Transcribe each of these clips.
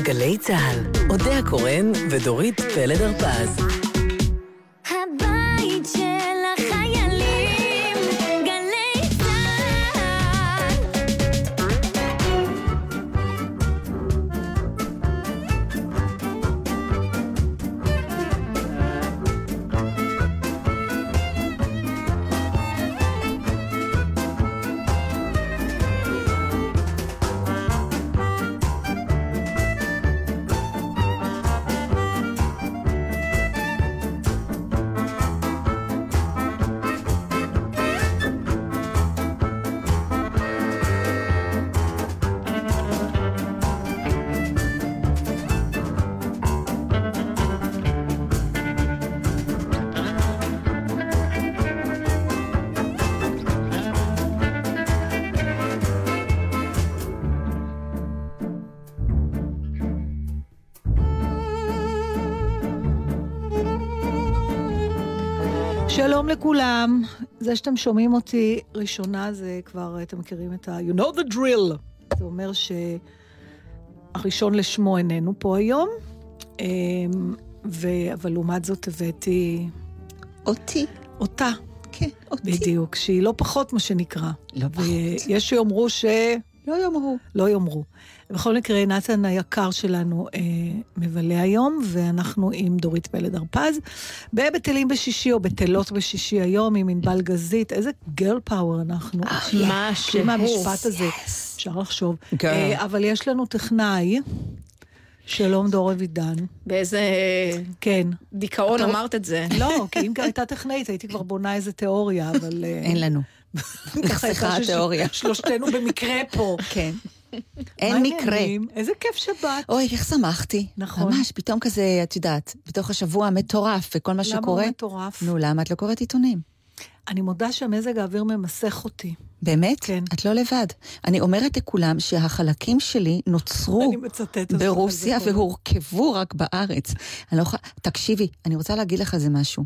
בגלי צה"ל, אודה הקורן ודורית פלד הרפז. לכולם. זה שאתם שומעים אותי ראשונה זה כבר, אתם מכירים את ה- you know the drill. זה אומר שהראשון לשמו איננו פה היום, אמ, ו... אבל לעומת זאת הבאתי אותי. אותה, כן, אותי. בדיוק, שהיא לא פחות מה שנקרא. לא פחות. ויש שיאמרו ש... לא יאמרו. לא יאמרו. בכל מקרה, נתן היקר שלנו אה, מבלה היום, ואנחנו עם דורית פלד הרפז. בבטלים בשישי או בטלות בשישי היום עם ענבל גזית. איזה גרל פאוור אנחנו. מה שהוא. מהמשפט הזה, אפשר לחשוב. Girl. אה, אבל יש לנו טכנאי, שלום דור אבידן. באיזה כן. דיכאון אמרת את זה. לא, כי אם הייתה טכנאית, הייתי כבר בונה איזה תיאוריה, אבל... אה, אין לנו. נחסכה התיאוריה. שלושתנו במקרה פה. כן. אין מקרה. איזה כיף שבאת. אוי, איך שמחתי. נכון. ממש, פתאום כזה, את יודעת, בתוך השבוע המטורף וכל מה למה שקורה. הוא מטורף? נו, למה את לא קוראת עיתונים? אני מודה שהמזג האוויר ממסך אותי. באמת? כן. את לא לבד. אני אומרת לכולם שהחלקים שלי נוצרו על זה ברוסיה. והורכבו רק בארץ. אני לא יכולה... תקשיבי, אני רוצה להגיד לך איזה משהו.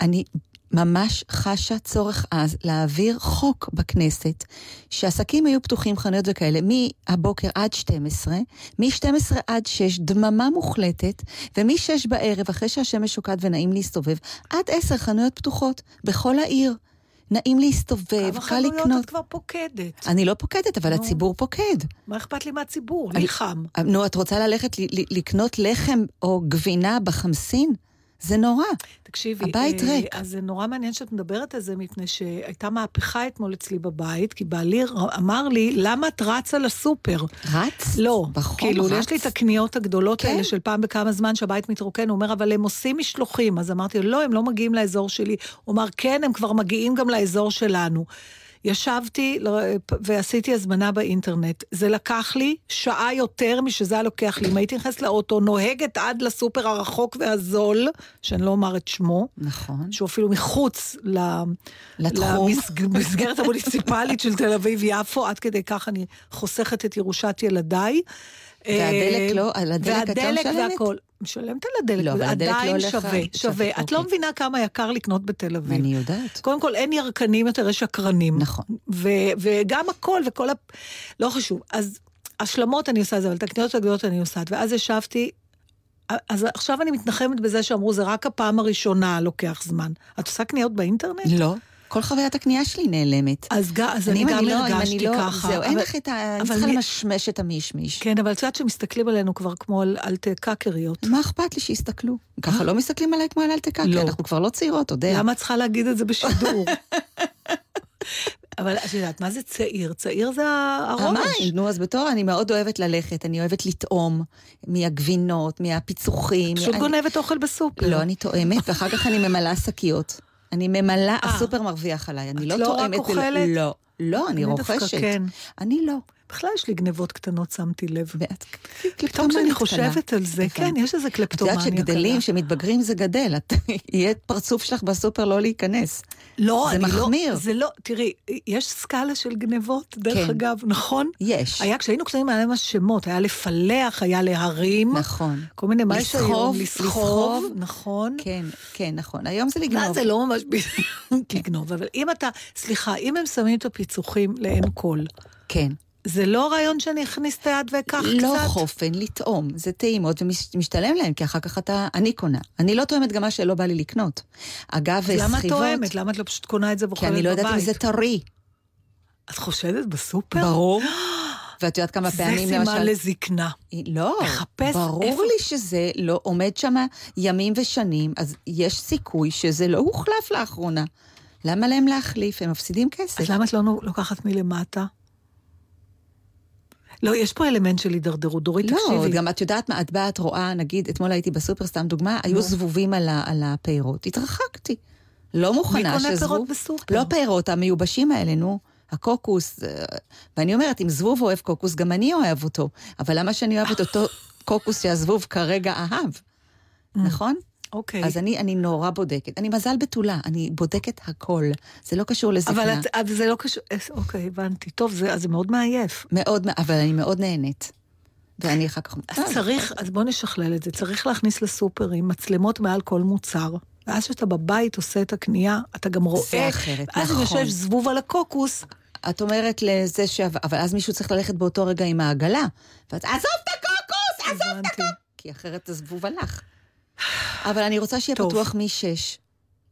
אני ממש חשה צורך אז להעביר חוק בכנסת, שעסקים יהיו פתוחים, חנויות וכאלה, מהבוקר עד 12, מ-12 עד 6, דממה מוחלטת, ומ-6 בערב, אחרי שהשמש שוקעת ונעים להסתובב, עד 10 חנויות פתוחות, בכל העיר. נעים להסתובב, כמה קל חנויות לקנות. את כבר פוקדת. אני לא פוקדת, אבל נו. הציבור פוקד. מה אכפת לי מהציבור? אני- לי חם. נו, את רוצה ללכת לקנות לחם או גבינה בחמסין? זה נורא. תקשיבי, הבית אה, ריק. אז זה נורא מעניין שאת מדברת על זה, מפני שהייתה מהפכה אתמול אצלי בבית, כי בעלי אמר לי, למה את רצה לסופר? רץ? לא, בחום כאילו, רץ? יש לי את הקניות הגדולות כן. האלה של פעם בכמה זמן שהבית מתרוקן, הוא אומר, אבל הם עושים משלוחים. אז אמרתי לו, לא, הם לא מגיעים לאזור שלי. הוא אמר, כן, הם כבר מגיעים גם לאזור שלנו. ישבתי ועשיתי הזמנה באינטרנט. זה לקח לי שעה יותר משזה היה לוקח לי. אם הייתי נכנסת לאוטו, נוהגת עד לסופר הרחוק והזול, שאני לא אומר את שמו, נכון. שהוא אפילו מחוץ. למסגרת המוניציפלית של תל אביב-יפו, עד כדי כך אני חוסכת את ירושת ילדיי. והדלק לא- על הדלק את לא והדלק משלמת? והכל. משלמת על הדלק, לא, אבל הדלק לא עדיין הולך שווה, על- שווה. את לא אוקיי. מבינה כמה יקר לקנות בתל אביב. אני יודעת. קודם כל, אין ירקנים יותר, יש שקרנים. נכון. ו- וגם הכל וכל ה... לא חשוב. אז השלמות אני עושה את זה, אבל את הקניות הגדולות אני עושה. ואז ישבתי... אז עכשיו אני מתנחמת בזה שאמרו, זה רק הפעם הראשונה לוקח זמן. את עושה קניות באינטרנט? לא. כל חוויית הקנייה שלי נעלמת. אז, ג- אז אני, אני גם לא- הרגשתי אני לא- ככה. זהו, אין אבל- לך את ה... אני צריכה מי- למשמש את המישמיש. כן, אבל את יודעת שמסתכלים עלינו כבר כמו על אלטה-קאקריות. מה אכפת לי שיסתכלו? ככה לא מסתכלים עליי כמו על אלטקה, לא. אנחנו כבר לא צעירות, אתה יודע. למה את צריכה להגיד את זה בשידור? אבל את יודעת, מה זה צעיר? צעיר זה הראש. המים, נו, אז בתור אני מאוד אוהבת ללכת, אני אוהבת לטעום מהגבינות, מהפיצוחים. פשוט אני- גונבת אוכל בסופר. לא, אני טועמת, ואחר כך אני ממלאה שקיות. אני ממלא, הסופר מרוויח עליי, אני את לא לא רק. אוכלת? לא, לא, אני רוכשת. כן. אני לא. בכלל יש לי גנבות קטנות, שמתי לב. ואת פתאום קלפטומנית כשאני קטנה. חושבת על זה. כן, יש איזה את קלפטומניה יודעת שגדלים, שמתבגרים זה גדל, את- יהיה פרצוף שלך בסופר לא להיכנס. לא, זה אני לא- מחמיר. זה לא, תראי, יש סקאלה של גנבות, דרך כן. אגב, נכון? יש. היה, כשהיינו קטנים היה ממש שמות, היה לפלח, היה להרים. נכון. כל מיני, מה יש היום? לסחוב. נכון. כן, כן, נכון. היום זה לגנוב. זה לא ממש לגנוב, אבל אם אתה, סליחה, אם הם שמים את הפיצוחים לעין כל, כן. זה לא רעיון שאני אכניס את היד ואקח קצת? לא חופן, לטעום, זה טעימות ומשתלם להם, כי אחר כך אתה, אני קונה. אני לא תואמת גם מה שלא בא לי לקנות. אגב, אז למה את סחיבות, תואמת? למה את לא פשוט קונה את זה כי ואוכלת אני בבית? לא יודעת אם זה טרי. את חושדת בסופר? ברור. ואת יודעת כמה זה פעמים, סימן למשל... לזקנה. לא, לחפש ברור איפה- לי שזה לא עומד שם ימים ושנים, אז יש סיכוי שזה לא הוחלף לאחרונה. למה להם להחליף? הם מפסידים כסף. אז למה את לא לוקחת מלמטה? לא, יש פה אלמנט של הידרדרות. דורית, לא, תקשיבי. גם את יודעת מה, את באה, את רואה, נגיד, אתמול הייתי בסופר, סתם דוגמה, היו. זבובים על, על הפירות. התרחקתי. לא מי מוכנה קונה שזבוב... פירות בסופר? לא פירות, המיובשים האלה, נו. הקוקוס, אה, ואני אומרת, אם זבוב אוהב קוקוס, גם אני אוהב אותו. אבל למה שאני אוהב את אותו קוקוס שהזבוב כרגע אהב? נכון? אוקיי. אז אני, אני נורא בודקת. אני מזל בתולה, אני בודקת הכל. זה לא קשור לזקנה. אבל את, אבל זה לא קשור, אה, אוקיי, הבנתי. טוב, זה, אז זה מאוד מעייף. מאוד, אבל אני מאוד נהנית. ואני אחר כך... אז צריך, אז בוא נשכלל את זה. צריך להכניס לסופרים מצלמות מעל כל מוצר. ואז כשאתה בבית עושה את הקנייה, אתה גם רואה... אחרת, אז אם נכון. יושב זבוב על הקוקוס, את אומרת לזה ש... אבל אז מישהו צריך ללכת באותו רגע עם העגלה. ואת, עזוב את הקוקוס! עזוב את. הקוקוס! כי אחרת הזבוב הלך. אבל אני רוצה שיהיה טוב. פתוח משש.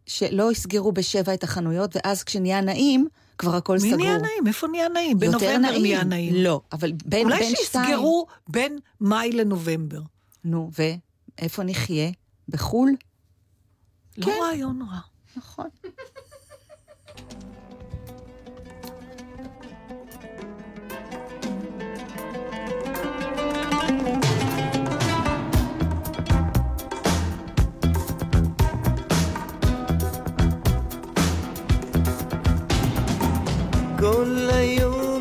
שלא יסגרו בשבע את החנויות, ואז כשנהיה נעים, כבר הכל מי סגור. נהיה נעים? איפה נהיה נעים? בנובמבר נעים. נהיה נעים. לא, אבל בין, אולי בין שתיים... שיסגרו בין מאי לנובמבר. נו, ואיפה נחיה? בחו"ל? לא כן. רעיון רע. נכון. כל היום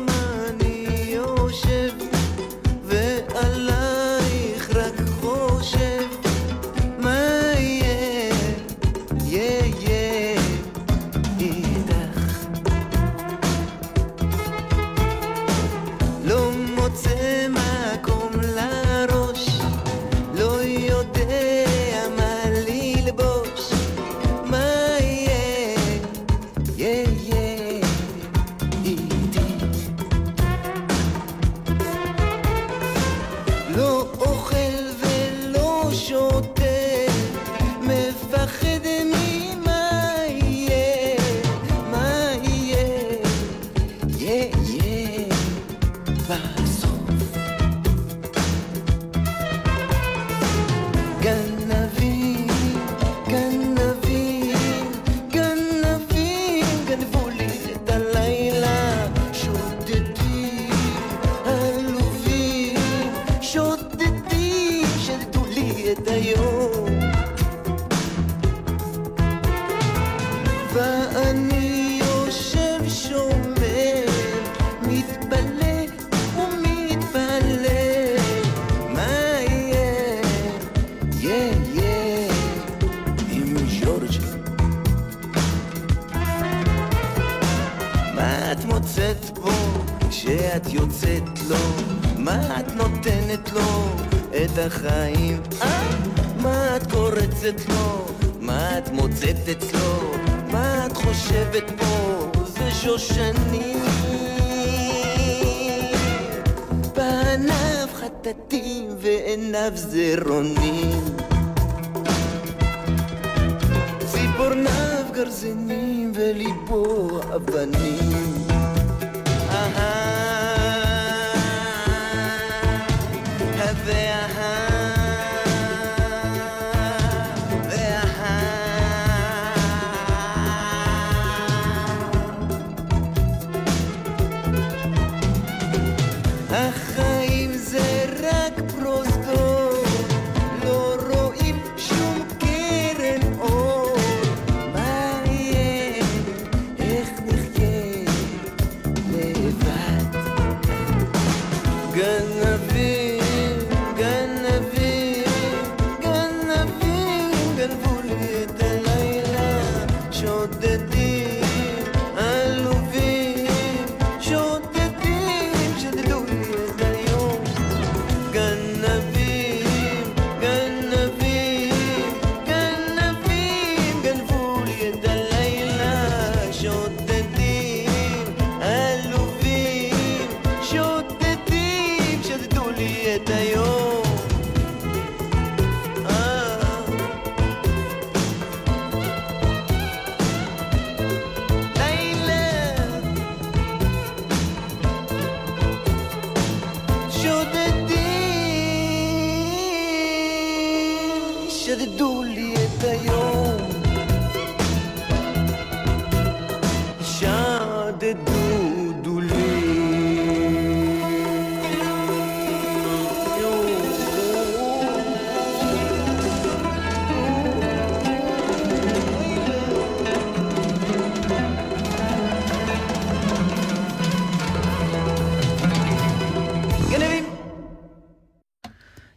ציפורניו גרזינים וליבו אבנים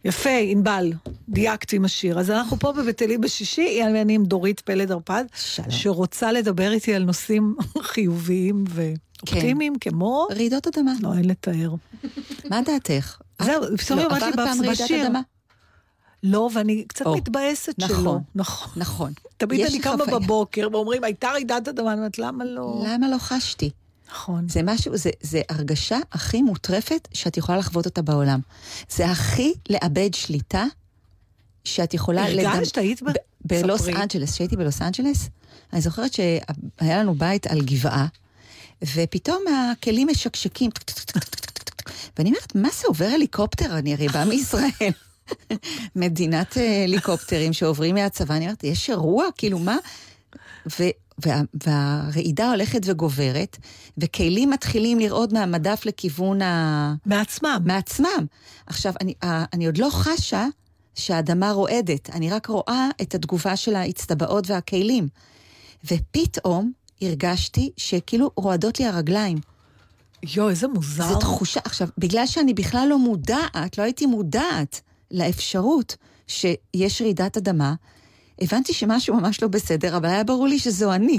יפה, ענבל, דייקת עם השיר. אז אנחנו פה בבית-אלי בשישי, אני עם דורית פלד הרפד, שלום. שרוצה לדבר איתי על נושאים חיוביים ואופטימיים, כמו... רעידות אדמה. לא, אין לתאר. מה דעתך? זהו, את פתאום אמרת לי בשיר. לא, ואני קצת או, מתבאסת נכון. שלא. נכון. נכון. תמיד יש אני קמה חוויה. בבוקר ואומרים, הייתה רעידת אדמה, אני אומרת, למה לא? למה לא חשתי? נכון. זה משהו, זה, זה הרגשה הכי מוטרפת שאת יכולה לחוות אותה בעולם. זה הכי לאבד שליטה שאת יכולה... הרגשת? היית ב- בלוס. אנג'לס, כשהייתי בלוס אנג'לס, אני זוכרת שהיה לנו בית על גבעה, ופתאום הכלים משקשקים. ואני אומרת, מה זה עובר הליקופטר? אני הרי באה מישראל. מדינת אה, הליקופטרים שעוברים מהצבא, אני אומרת, יש אירוע? כאילו, מה? וה, והרעידה הולכת וגוברת, וכלים מתחילים לרעוד מהמדף לכיוון ה... מעצמם. מעצמם. עכשיו, אני, ה- אני עוד לא חשה שהאדמה רועדת, אני רק רואה את התגובה של האצטבעות והכלים. ופתאום הרגשתי שכאילו רועדות לי הרגליים. יואו, איזה מוזר. זו תחושה, עכשיו, בגלל שאני בכלל לא מודעת, לא הייתי מודעת לאפשרות שיש רעידת אדמה, הבנתי שמשהו ממש לא בסדר, אבל היה ברור לי שזו אני.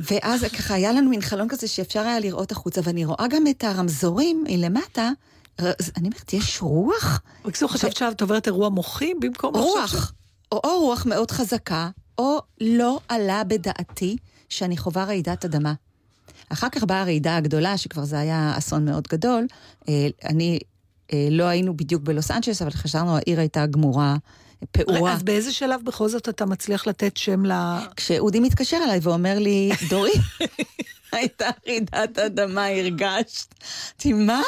ואז ככה היה לנו מין חלון כזה שאפשר היה לראות החוצה, ואני רואה גם את הרמזורים מלמטה. אני אומרת, יש רוח? בקיצור, חשבת שאת עוברת אירוע מוחי במקום... רוח. או, או רוח מאוד חזקה, או לא עלה בדעתי שאני חווה רעידת אדמה. אחר כך באה הרעידה הגדולה, שכבר זה היה אסון מאוד גדול. אה, אני, לא היינו בדיוק בלוס אנג'לס, אבל חשבנו, העיר הייתה גמורה, פעורה. אז באיזה שלב בכל זאת אתה מצליח לתת שם ל... כשאודי מתקשר אליי ואומר לי, דורי, הייתה רעידת אדמה, הרגשת. אמרתי, מה?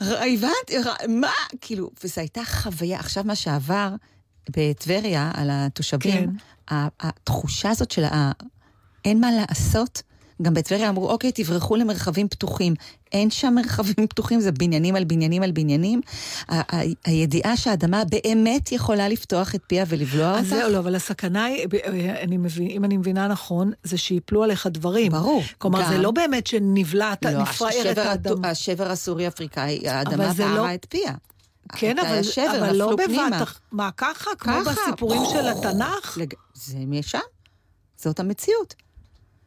הבנתי, מה? כאילו, וזו הייתה חוויה. עכשיו, מה שעבר בטבריה על התושבים, כן. התחושה הזאת של ה... אין מה לעשות. גם בטבריה אמרו, אוקיי, תברחו למרחבים פתוחים. אין שם מרחבים פתוחים, זה בניינים על בניינים על בניינים. ה- ה- הידיעה שהאדמה באמת יכולה לפתוח את פיה ולבלוע אותך. אז זהו, לא, אבל הסכנה היא, אה, אני מבין, אם אני מבינה נכון, זה שיפלו עליך דברים. ברור. כלומר, גם- זה לא באמת שנבלעת, לא, נפרערת השבר, האדמה. השבר הסורי-אפריקאי, האדמה פערה לא- את פיה. כן, אבל, שבר, אבל לא. בבת. מה, ככה? כמו ככה. בסיפורים של התנ"ך? לג... זה משם, זאת המציאות.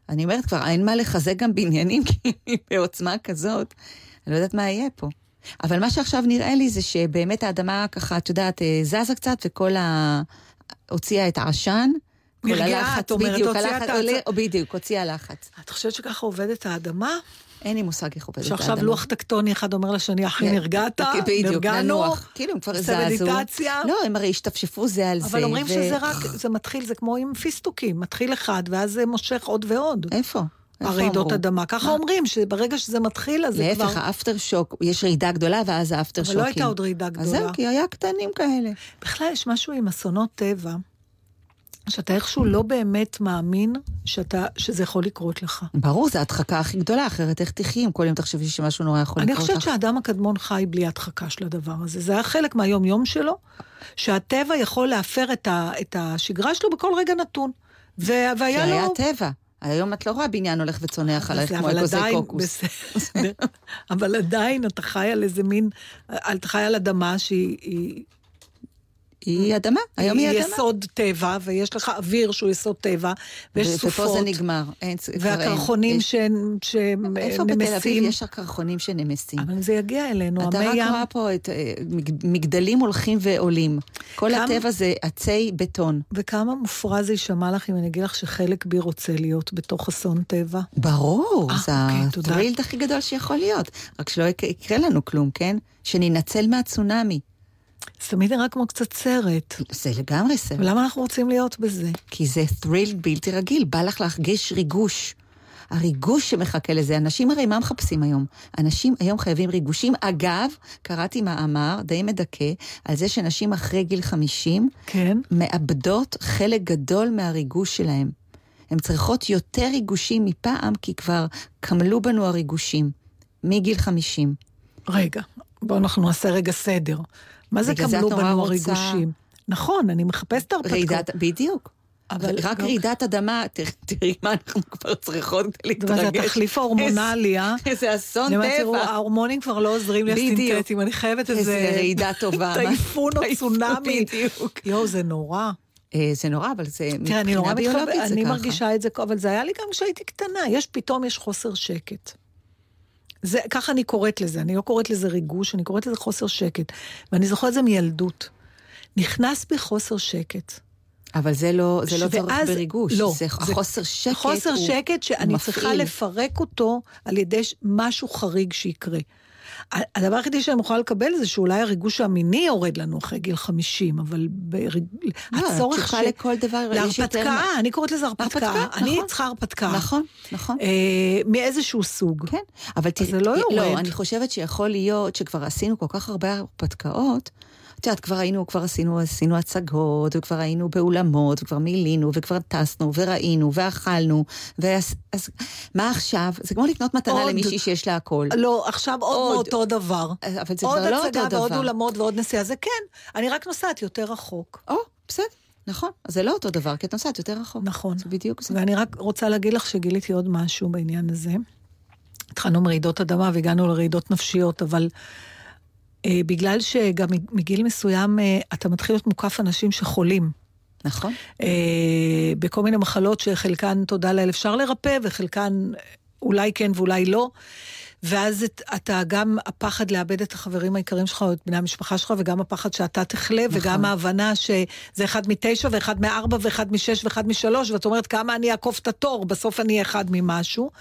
אני אומרת כבר, אין מה לחזק גם בניינים כי בעוצמה כזאת. אני לא יודעת מה יהיה פה. אבל מה שעכשיו נראה לי זה שבאמת האדמה ככה, את יודעת, אה, זזה קצת וכל ה... הוציאה את העשן. נרגעה, את אומרת, הוציאה את העצ- בדיוק, הוציאה לחץ. את חושבת שככה עובדת האדמה? אין לי מושג איך עובדת האדמה. שעכשיו לוח טקטוני אחד אומר לשני, אחי, כן, נרגעת? בדיוק, נרגענו? ננוח. כאילו, הם כבר עושה זזו. מדיטציה? לא, הם הרי השתפשפו זה על זה. אבל אומרים שזה רק, זה מתחיל, זה כמו עם פיסטוקים, מתחיל אחד, ואז זה מושך עוד ועוד. איפה? הרעידות? אדמה. ככה? אומרים, שברגע שזה מתחיל, אז זה כבר... להפך, האפטר שוק, יש רעידה גדולה ואז האפטר אבל שוקים. לא הייתה עוד רעידה אז גדולה. זהו, כי היה קטנים כאלה. בכלל יש משהו עם אסונות טבע, שאתה איכשהו לא באמת מאמין שאתה, שזה יכול לקרות לך. ברור, זו ההדחקה הכי גדולה, אחרת איך תחי אם כל יום תחשבי שמשהו נורא יכול אני לקרות חושבת לך? שהאדם הקדמון חי בלי הדחקה של הדבר הזה. זה היה חלק מהיום-יום שלו, שהטבע יכול להפר את, ה, את השגרה שלו בכל רגע נתון. ו- והיה היה לו... טבע. היום את לא רואה בניין הולך וצונח עלייך זה- כמו אגוזי קוקוס. אבל עדיין אתה חי על איזה מין, אתה חי על אדמה שהיא היא, היא אדמה, היום היא אדמה. יסוד טבע, ויש לך אוויר שהוא יסוד טבע, ויש ו- סופות. ופה זה נגמר. אין. והקרחונים יש- אה, איפה בתל אביב. יש הקרחונים שנמסים? אבל זה יגיע אלינו, אתה המי רק ים. רואה פה את אה, מג- מגדלים הולכים ועולים. כל כמה- הטבע זה עצי בטון. וכמה מופרע זה יישמע לך אם אני אגיד לך שחלק בי רוצה להיות בתוך אסון טבע? ברור, אה, זה אוקיי. הטרילד הכי גדול שיכול להיות. רק שלא יקרה- יקרה לנו כלום, כן? שננצל מהצונאמי. זה תמיד נראה כמו קצת סרט. זה לגמרי סרט. ולמה אנחנו רוצים להיות בזה? כי זה thrill בלתי רגיל, בא לך להרגיש ריגוש. הריגוש שמחכה לזה. אנשים הרי מה מחפשים היום? אנשים היום חייבים ריגושים. אגב, קראתי מאמר די מדכא על זה שנשים אחרי גיל 50 כן. מאבדות חלק גדול מהריגוש שלהם. הן צריכות יותר ריגושים מפעם, כי כבר קמלו בנו הריגושים. מגיל 50. רגע, בואו אנחנו נעשה רגע סדר. מה זה קמלו בנו רוצה- הריגושים? נכון, אני מחפשת הרפתקאות. רעידת, בדיוק. אבל רק לא- רעידת אדמה, תראי מה אנחנו כבר צריכות כדי זה להתרגש. התחליף ההורמונלי, אה? איזה אסון אני טבע. ההורמונים כבר לא עוזרים לי בדיוק. הסינתטיים, אני חייבת איזה... איזה רעידה טובה. טייפון או צונאמי. בדיוק. יואו, זה נורא. אה, זה נורא, אבל זה אני מבחינה ביולוגית זה אני ככה. מרגישה את זה, אבל זה היה לי גם כשהייתי קטנה, יש, פתאום יש חוסר שקט. זה, ככה אני קוראת לזה, אני לא קוראת לזה ריגוש, אני קוראת לזה חוסר שקט. ואני זוכרת את זה מילדות. נכנס בי חוסר שקט. אבל זה לא, זה לא צורך ואז- בריגוש. לא, זה חוסר שקט. חוסר שקט שאני הוא צריכה מפעיל. לפרק אותו על ידי משהו חריג שיקרה. הדבר היחידי שאני יכולה לקבל זה שאולי הריגוש המיני יורד לנו אחרי גיל 50, אבל בריג... לא, הצורך התשובה לכל דבר יש יותר... להרפתקה, אני קוראת לזה הרפתקה. הרפתקה, אני נכון. צריכה הרפתקה. נכון, נכון. אה, מאיזשהו סוג. כן, אבל תראי, זה לא יורד. לא, אני חושבת שיכול להיות שכבר עשינו כל כך הרבה הרפתקאות. את יודעת, כבר היינו, כבר עשינו, עשינו הצגות, וכבר היינו באולמות, וכבר מילינו, וכבר טסנו, וראינו, ואכלנו, ואז, אז מה עכשיו? זה כמו לקנות מתנה עוד. למישהי שיש לה הכל. לא, עכשיו עוד עוד. מאותו דבר. אבל זה עוד כבר לא הצגה אותו ועוד דבר. אולמות ועוד נסיעה, זה כן. אני רק נוסעת יותר רחוק. או, בסדר, נכון. אז זה לא אותו דבר, כי את נוסעת יותר רחוק. נכון. זה בדיוק זה. ואני רק רוצה להגיד לך שגיליתי עוד משהו בעניין הזה. התחלנו מרעידות אדמה והגענו לרעידות נפשיות, אבל בגלל שגם מגיל מסוים אה, אתה מתחיל להיות מוקף אנשים שחולים. נכון. אה, בכל מיני מחלות שחלקן, תודה לאל, אפשר לרפא, וחלקן אולי כן ואולי לא. ואז את, אתה גם הפחד לאבד את החברים היקרים שלך או את בני המשפחה שלך, וגם הפחד שאתה תחלה, נכון. וגם ההבנה שזה אחד מתשע ואחד מארבע ואחד משש ואחד משלוש, ואת אומרת כמה אני אעקוף את התור, בסוף אני אחד ממשהו.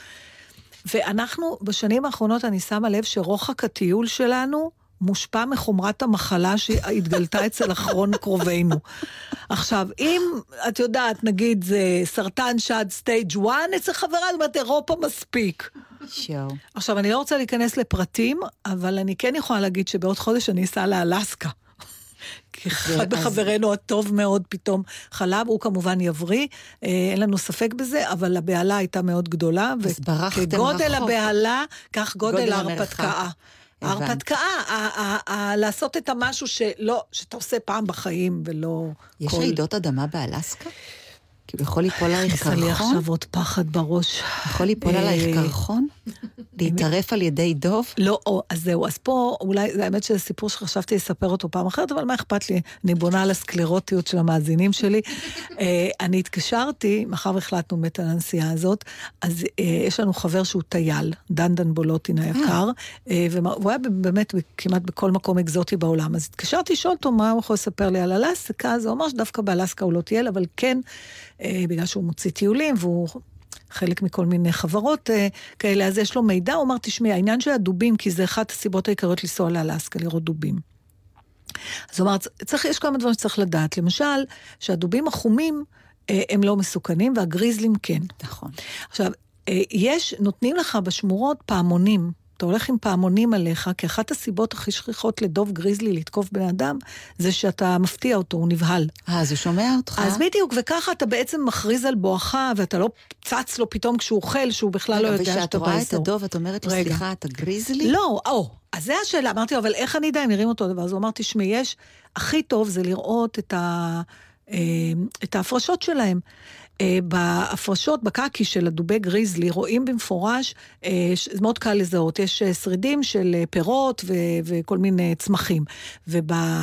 ואנחנו, בשנים האחרונות אני שמה לב שרוחק הטיול שלנו מושפע מחומרת המחלה שהתגלתה אצל אחרון קרובינו. עכשיו, אם את יודעת, נגיד זה סרטן שד סטייג' 1 אצל חברה, זאת אומרת אירופה מספיק. שואו. עכשיו, אני לא רוצה להיכנס לפרטים, אבל אני כן יכולה להגיד שבעוד חודש אני אסע לאלסקה. כי אחד מחברינו הטוב מאוד פתאום חלה, הוא כמובן יבריא, אה, אין לנו ספק בזה, אבל הבהלה הייתה מאוד גדולה, אז ברחתם וכגודל רחוק. הבהלה, כך גודל ההרפתקה. ההרפתקה, לעשות את המשהו שלא, שאתה עושה פעם בחיים ולא יש כל... רעידות אדמה באלסקה? כאילו יכול ליפול עלייך נכנסה לי קרחון? עכשיו עוד פחד בראש. יכול ליפול אה, עלייך קרחון? להיטרף על ידי דוב? לא, או, אז זהו, אז פה אולי, האמת שזה סיפור שחשבתי לספר אותו פעם אחרת, אבל מה אכפת לי? אני בונה על הסקלרוטיות של המאזינים שלי. אה, אני התקשרתי, מאחר והחלטנו באמת על הנסיעה הזאת, אז אה, יש לנו חבר שהוא טייל, דנדן בולוטין היקר, אה, והוא היה באמת כמעט בכל מקום אקזוטי בעולם. אז התקשרתי לשאול אותו מה הוא יכול לספר לי על אלסקה, אז הוא אמר שדווקא באלסקה הוא לא טייל, אבל כן, אה, בגלל שהוא מוציא טיולים, והוא... חלק מכל מיני חברות אה, כאלה, אז יש לו מידע, הוא אמר, תשמעי, העניין של הדובים, כי זה אחת הסיבות העיקריות לנסוע לאלסקה, לראות דובים. אז הוא אמר, צריך, יש כמה דברים שצריך לדעת. למשל, שהדובים החומים, אה, הם לא מסוכנים, והגריזלים כן. נכון. עכשיו, אה, יש, נותנים לך בשמורות פעמונים. אתה הולך עם פעמונים עליך, כי אחת הסיבות הכי שכיחות לדוב גריזלי לתקוף בן אדם, זה שאתה מפתיע אותו, הוא נבהל. אז הוא שומע אותך? אז בדיוק, וככה אתה בעצם מכריז על בואכה, ואתה לא צץ לו פתאום כשהוא אוכל, שהוא בכלל לא יודע שאתה רואה את באזור. הדוב, את אומרת לו. סליחה, אתה גריזלי? לא, או, אז זה השאלה. אמרתי לו, אבל איך אני אדע אם נראים אותו דבר? אז הוא אמר, תשמעי, יש, הכי טוב זה לראות את, ה, אה, את ההפרשות שלהם. אה, בהפרשות, בקקי של הדובי גריזלי, רואים במפורש, אה, זה מאוד קל לזהות, יש אה, שרידים של פירות ו- וכל מיני צמחים.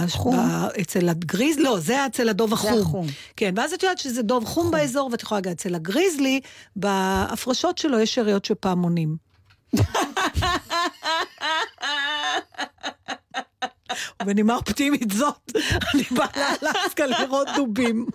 חום. ואצל הגריז, לא, זה אצל הדוב החום. החום. כן, ואז את יודעת שזה דוב חום באזור, ואת יכולה להגיד, אצל הגריזלי, בהפרשות שלו יש שאריות של פעמונים. ובנימה אופטימית זאת, אני באה לאלסקה לראות דובים.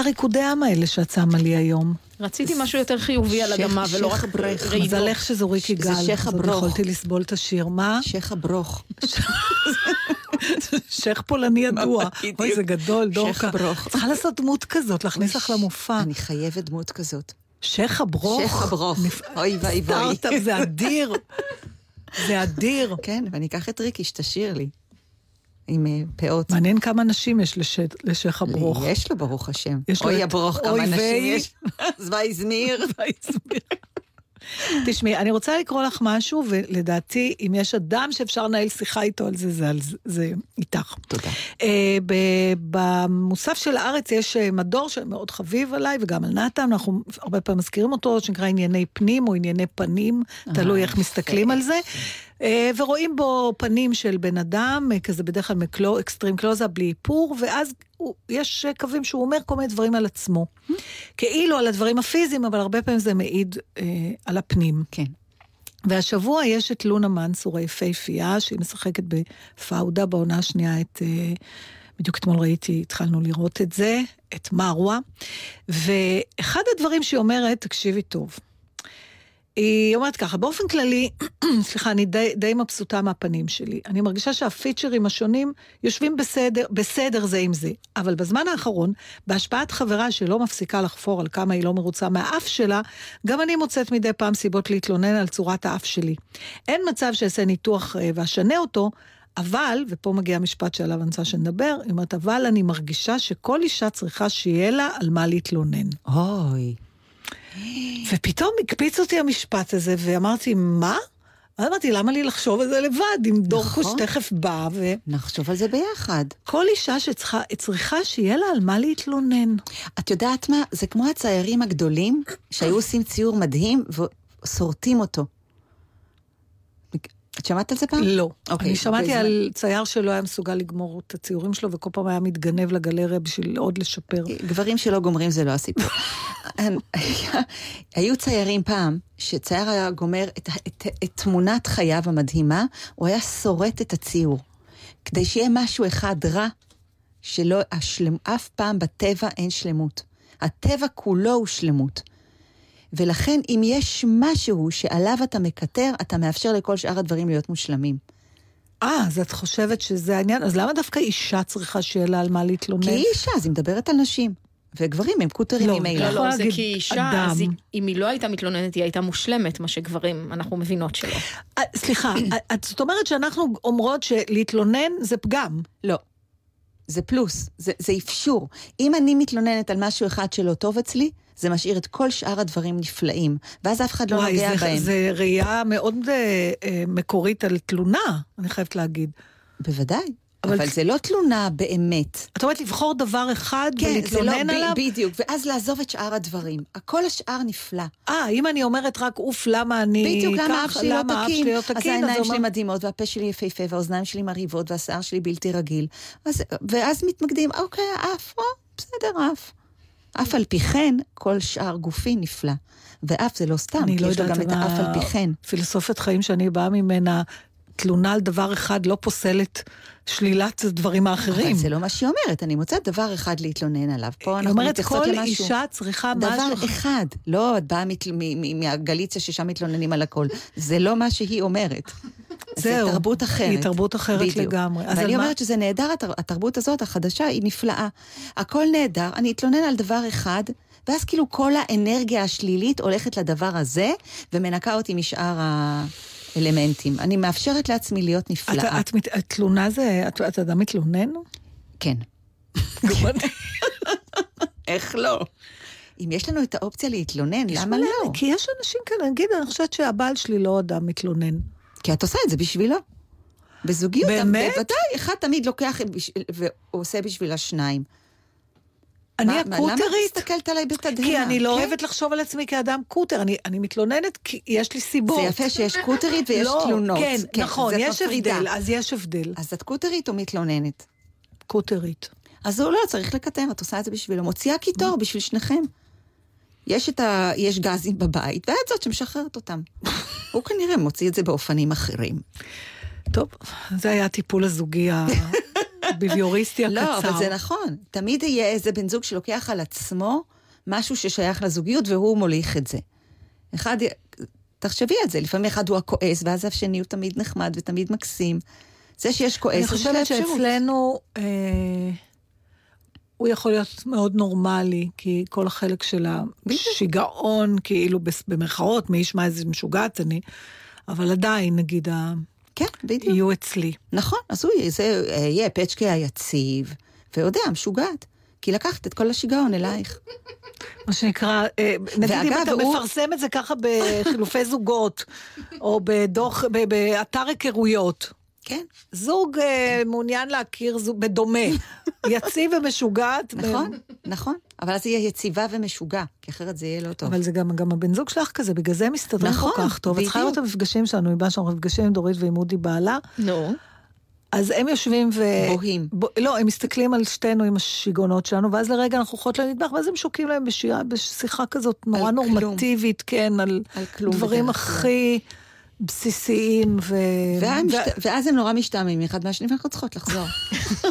הריקודי עם האלה שאת שמה לי היום? רציתי משהו יותר חיובי על שייח- אדמה, ולא רק שייח. רעידות. מזלך שזו ריקי זה גל, שייח אז עוד הברוך. יכולתי לסבול את השיר. מה? שייח הברוך. שייח פולני ידוע. אוי, זה גדול, דורקה. שייח הברוך. צריכה לעשות דמות כזאת, להכניס לך למופע. אני חייבת דמות כזאת. שייח הברוך. שייח הברוך. אוי ואי ואי. סטארט-אפ, זה אדיר. זה אדיר. כן, ואני אקח את ריקי שתשיר לי. עם אה, פאות. מעניין כמה נשים יש לש- לשייח הברוך. יש לו, ברוך השם. יש אוי את- הברוך, אוי כמה נשים ויי. יש. זווייזמיר. תשמעי, אני רוצה לקרוא לך משהו, ולדעתי, אם יש אדם שאפשר לנהל שיחה איתו על זה, זה, על זה, זה איתך. תודה. ב- במוסף של הארץ יש אה, מדור שמאוד חביב עליי, וגם על נתן, אנחנו הרבה פעמים מזכירים אותו, שנקרא ענייני פנים או ענייני פנים, תלוי איך מסתכלים על זה. אה, ורואים בו פנים של בן אדם, אה, כזה בדרך כלל מקלו, אקסטרים קלוזה בלי איפור, ואז הוא, יש אה, קווים שהוא אומר כל מיני דברים על עצמו. כאילו על הדברים הפיזיים, אבל הרבה פעמים זה מעיד אה, על הפנים. כן. והשבוע יש את לונה מנסור היפהפייה, שהיא משחקת בפאודה בעונה השנייה את... אה, בדיוק אתמול ראיתי, התחלנו לראות את זה, את מרווה. ואחד הדברים שהיא אומרת, תקשיבי טוב, היא אומרת ככה, באופן כללי, סליחה, אני די, די מבסוטה מהפנים שלי. אני מרגישה שהפיצ'רים השונים יושבים בסדר, בסדר זה עם זה. אבל בזמן האחרון, בהשפעת חברה שלא מפסיקה לחפור על כמה היא לא מרוצה מהאף שלה, גם אני מוצאת מדי פעם סיבות להתלונן על צורת האף שלי. אין מצב שאעשה ניתוח אה, ואשנה אותו, אבל, ופה מגיע המשפט שעליו אני רוצה שנדבר, היא אומרת, אבל אני מרגישה שכל אישה צריכה שיהיה לה על מה להתלונן. אוי. ופתאום הקפיץ אותי המשפט הזה, ואמרתי, מה? אז אמרתי, למה לי לחשוב על זה לבד, אם דורקוש נכון. תכף בא, וכל נחשוב על זה ביחד. אישה שצריכה צריכה שיהיה לה על מה להתלונן. את יודעת מה? זה כמו הציירים הגדולים שהיו עושים ציור מדהים ושורטים אותו. את שמעת על זה פעם? לא. אוקיי, אני שמעתי בזמן- על צייר שלא היה מסוגל לגמור את הציורים שלו, וכל פעם היה מתגנב לגלריה בשביל עוד לשפר. גברים שלא גומרים זה לא הסיפור. היו ציירים פעם, שצייר היה גומר את, את, את תמונת חייו המדהימה, הוא היה שורט את הציור. כדי שיהיה משהו אחד רע, שלא, השלם, אף פעם בטבע אין שלמות. הטבע כולו הוא שלמות. ולכן אם יש משהו שעליו אתה מקטר, אתה מאפשר לכל שאר הדברים להיות מושלמים. אה, אז את חושבת שזה העניין? אז למה דווקא אישה צריכה שיהיה לה על מה להתלונן? כי היא אישה, אז היא מדברת על נשים. וגברים הם קוטרים לא, ממילא. לא, יכול לא, זה כי אישה, אדם. אז היא- אם היא לא הייתה מתלוננת, היא הייתה מושלמת, מה שגברים, אנחנו מבינות שלא. אה, סליחה, את- זאת אומרת שאנחנו אומרות שלהתלונן זה פגם. לא. זה פלוס, זה, זה אפשור. אם אני מתלוננת על משהו אחד שלא טוב אצלי, זה משאיר את כל שאר הדברים נפלאים, ואז אף אחד לא וואי, נוגע זה, בהם. זה ראייה מאוד אה, אה, מקורית על תלונה, אני חייבת להגיד. בוודאי. אבל- אבל, זה לא תלונה באמת. את אומרת לבחור דבר אחד כן, זה לא, ולהתלונן ב- עליו? בדיוק, ואז לעזוב את שאר הדברים. הכל השאר נפלא. אה, אם אני אומרת רק אוף, למה אני בדיוק, למה אף שלי לא למה אף תקין? שלי לא אז העיניים שלי אומר- מדהימות, והפה שלי יפהפה, והאוזניים שלי מרהיבות, והשיער שלי בלתי רגיל. אז, ואז מתמקדים, אוקיי, האף, או, בסדר, האף. אף על פי כן, כל שאר גופי נפלא. ואף זה לא סתם, כי לא יש לו גם את האף על פי כן. פילוסופיית חיים שאני באה ממנה, תלונה על דבר אחד לא פוסלת שלילת הדברים האחרים. אבל זה לא מה שהיא אומרת, אני מוצאת דבר אחד להתלונן עליו. פה היא אנחנו אומרת, מתייחסות כל למשהו. אישה צריכה דבר משהו... אחד, לא את באה מת- מ- מ- מהגליציה ששם מתלוננים על הכל. זה לא מה שהיא אומרת. זהו. זה תרבות אחרת. היא תרבות אחרת בדיוק. לגמרי. ואני מה- אומרת שזה נהדר, התר- התרבות הזאת, החדשה, היא נפלאה. הכל נהדר, אני אתלונן על דבר אחד, ואז כאילו כל האנרגיה השלילית הולכת לדבר הזה, ומנקה אותי משאר האלמנטים. אני מאפשרת לעצמי להיות נפלאה. אתה- את מת- תלונה זה, את את אדם מתלונן? כן. איך לא? אם יש לנו את האופציה להתלונן, למה לא? כי יש אנשים כאלה, נגיד, אני חושבת שהבעל שלי לא אדם מתלונן. כי את עושה את זה בשבילו. בזוגיות, באמת? בוודאי, אחד תמיד לוקח ועושה בשביל השניים. אני מה- מה- למה את הקוטרית, מסתכלת עליי בתדהמה? כי אני לא כן? אוהבת לחשוב על עצמי כאדם קוטר, אני אני מתלוננת כי יש לי סיבות. זה יפה שיש קוטרית ויש לא, תלונות. כן, נכון, זה יש מפרידה. הבדל, אז יש הבדל. אז את קוטרית או מתלוננת? קוטרית. אז הוא לא צריך לקטר, את עושה את זה בשבילו. מוציאה קיטור בשביל שניכם. יש ה... יש גזים בבית, ואת זאת שמשחררת אותם. הוא כנראה מוציא את זה באופנים אחרים. טוב, זה היה הטיפול הזוגי הביביוריסטי הקצר. לא, אבל זה נכון. תמיד יהיה איזה בן זוג שלוקח על עצמו משהו ששייך לזוגיות, והוא מוליך את זה. אחד, תחשבי על זה, לפעמים אחד הוא הכועס, ואז השני הוא תמיד נחמד ותמיד מקסים. זה שיש כועס, אני חושבת. שאצלנו אה, הוא יכול להיות מאוד נורמלי, כי כל החלק של השיגעון, כאילו במרכאות, מי ישמע איזה משוגעת אני, אבל עדיין, נגיד, כן, בדיוק. יהיו אצלי. נכון, אז הוא יהיה- זה אה, יהיה פצ'קי היציב, ויודע, משוגעת. כי לקחת את כל השיגעון אלייך. מה שנקרא, אה, נגיד אם ואגב, אתה הוא- מפרסם את זה ככה בחילופי זוגות, או בדוח, באתר היכרויות. כן, זוג אה, מעוניין להכיר זוג בדומה, יציב ומשוגעת. נכון, נכון. אבל אז יהיה יציבה ומשוגע, כי אחרת זה יהיה לא טוב. אבל זה גם, גם הבן זוג שלך כזה, בגלל זה הם מסתדרים נכון, כל כך טוב. את צריכה בדיוק. לראות את המפגשים שלנו, עם שאנחנו נפגשים עם דורית ועם אודי בעלה, נו. אז הם יושבים ו... בוהים. ב... לא, הם מסתכלים על שתינו עם השיגעונות שלנו, ואז לרגע אנחנו הולכות למטבח, ואז הם שוקים להם בשירה, בשיחה כזאת נורא על כלום. נורמטיבית, כן, על, על כלום דברים בדרך כלל. בסיסיים, ו... ואז הם נורא משתעממים אחד מהשני, ואנחנו צריכות לחזור.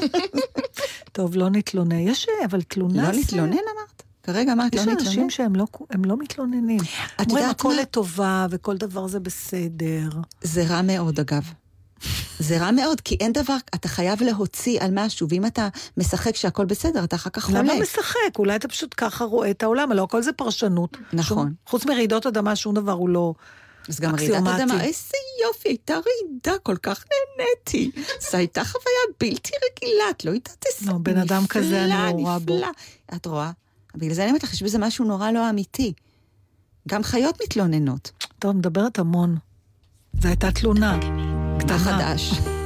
טוב, לא נתלונן. יש, אבל תלונה לא נתלונן אמרת? כרגע אמרת לא יש נתלונן? אנשים שהם לא, לא מתלוננים. את אומרים, יודעת הכל מה? לטובה, וכל דבר זה בסדר. זה רע מאוד, אגב. זה רע מאוד, כי אין דבר, אתה חייב להוציא על משהו, ואם אתה משחק שהכל בסדר, אתה אחר כך חולה. למה משחק? אולי אתה פשוט ככה רואה את העולם, הלוא הכל זה פרשנות. נכון. שום- חוץ מרעידות אדמה, שום דבר הוא לא... אז גם רעידת. אדמה, איזה יופי, הייתה רעידה, כל כך נהניתי. זו הייתה חוויה בלתי רגילה, את לא יודעת איזה לא, בן אדם כזה אני לא רואה בו. נפלא. את רואה? בגלל זה אני אומרת לך, יש בזה משהו נורא לא אמיתי. גם חיות מתלוננות. טוב, מדברת המון. זו הייתה תלונה. קטנה. חדש?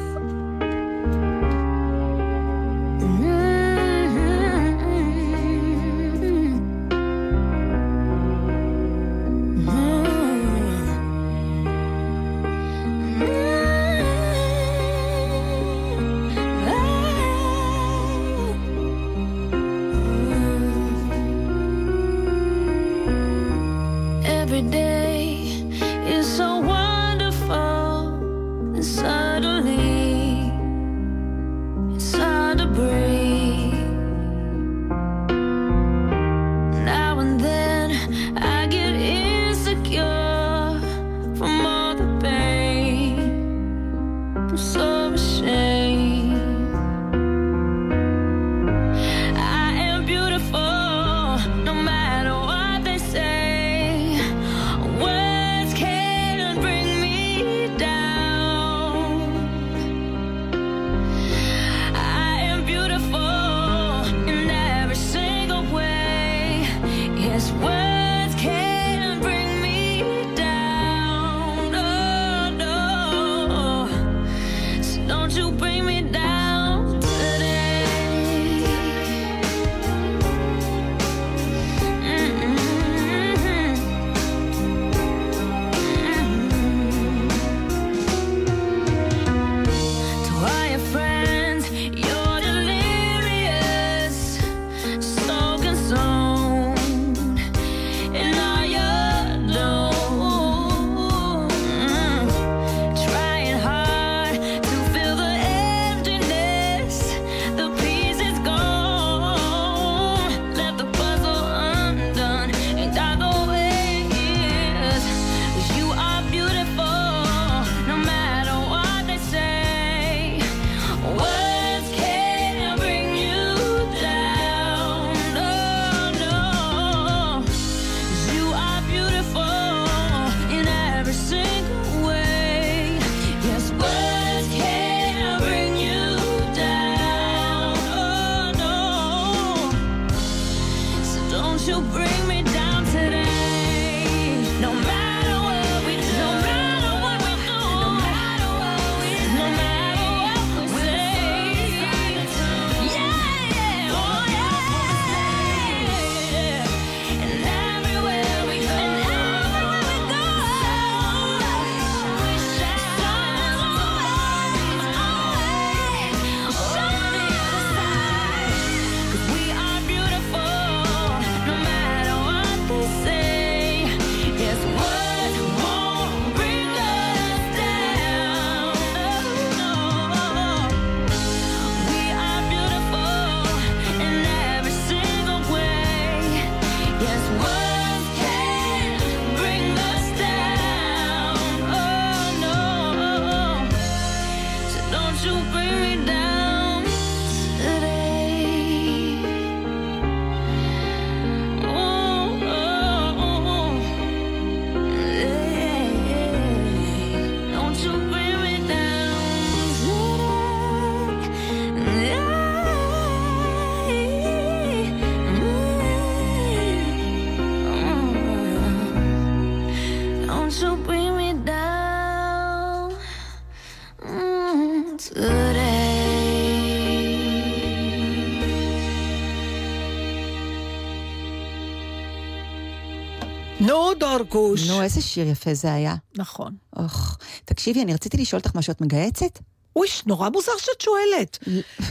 נו, דורקוש. נו, איזה שיר יפה זה היה. נכון. אוח, תקשיבי, אני רציתי לשאול אותך משהו, את מגהצת? אוי, נורא מוזר שאת שואלת.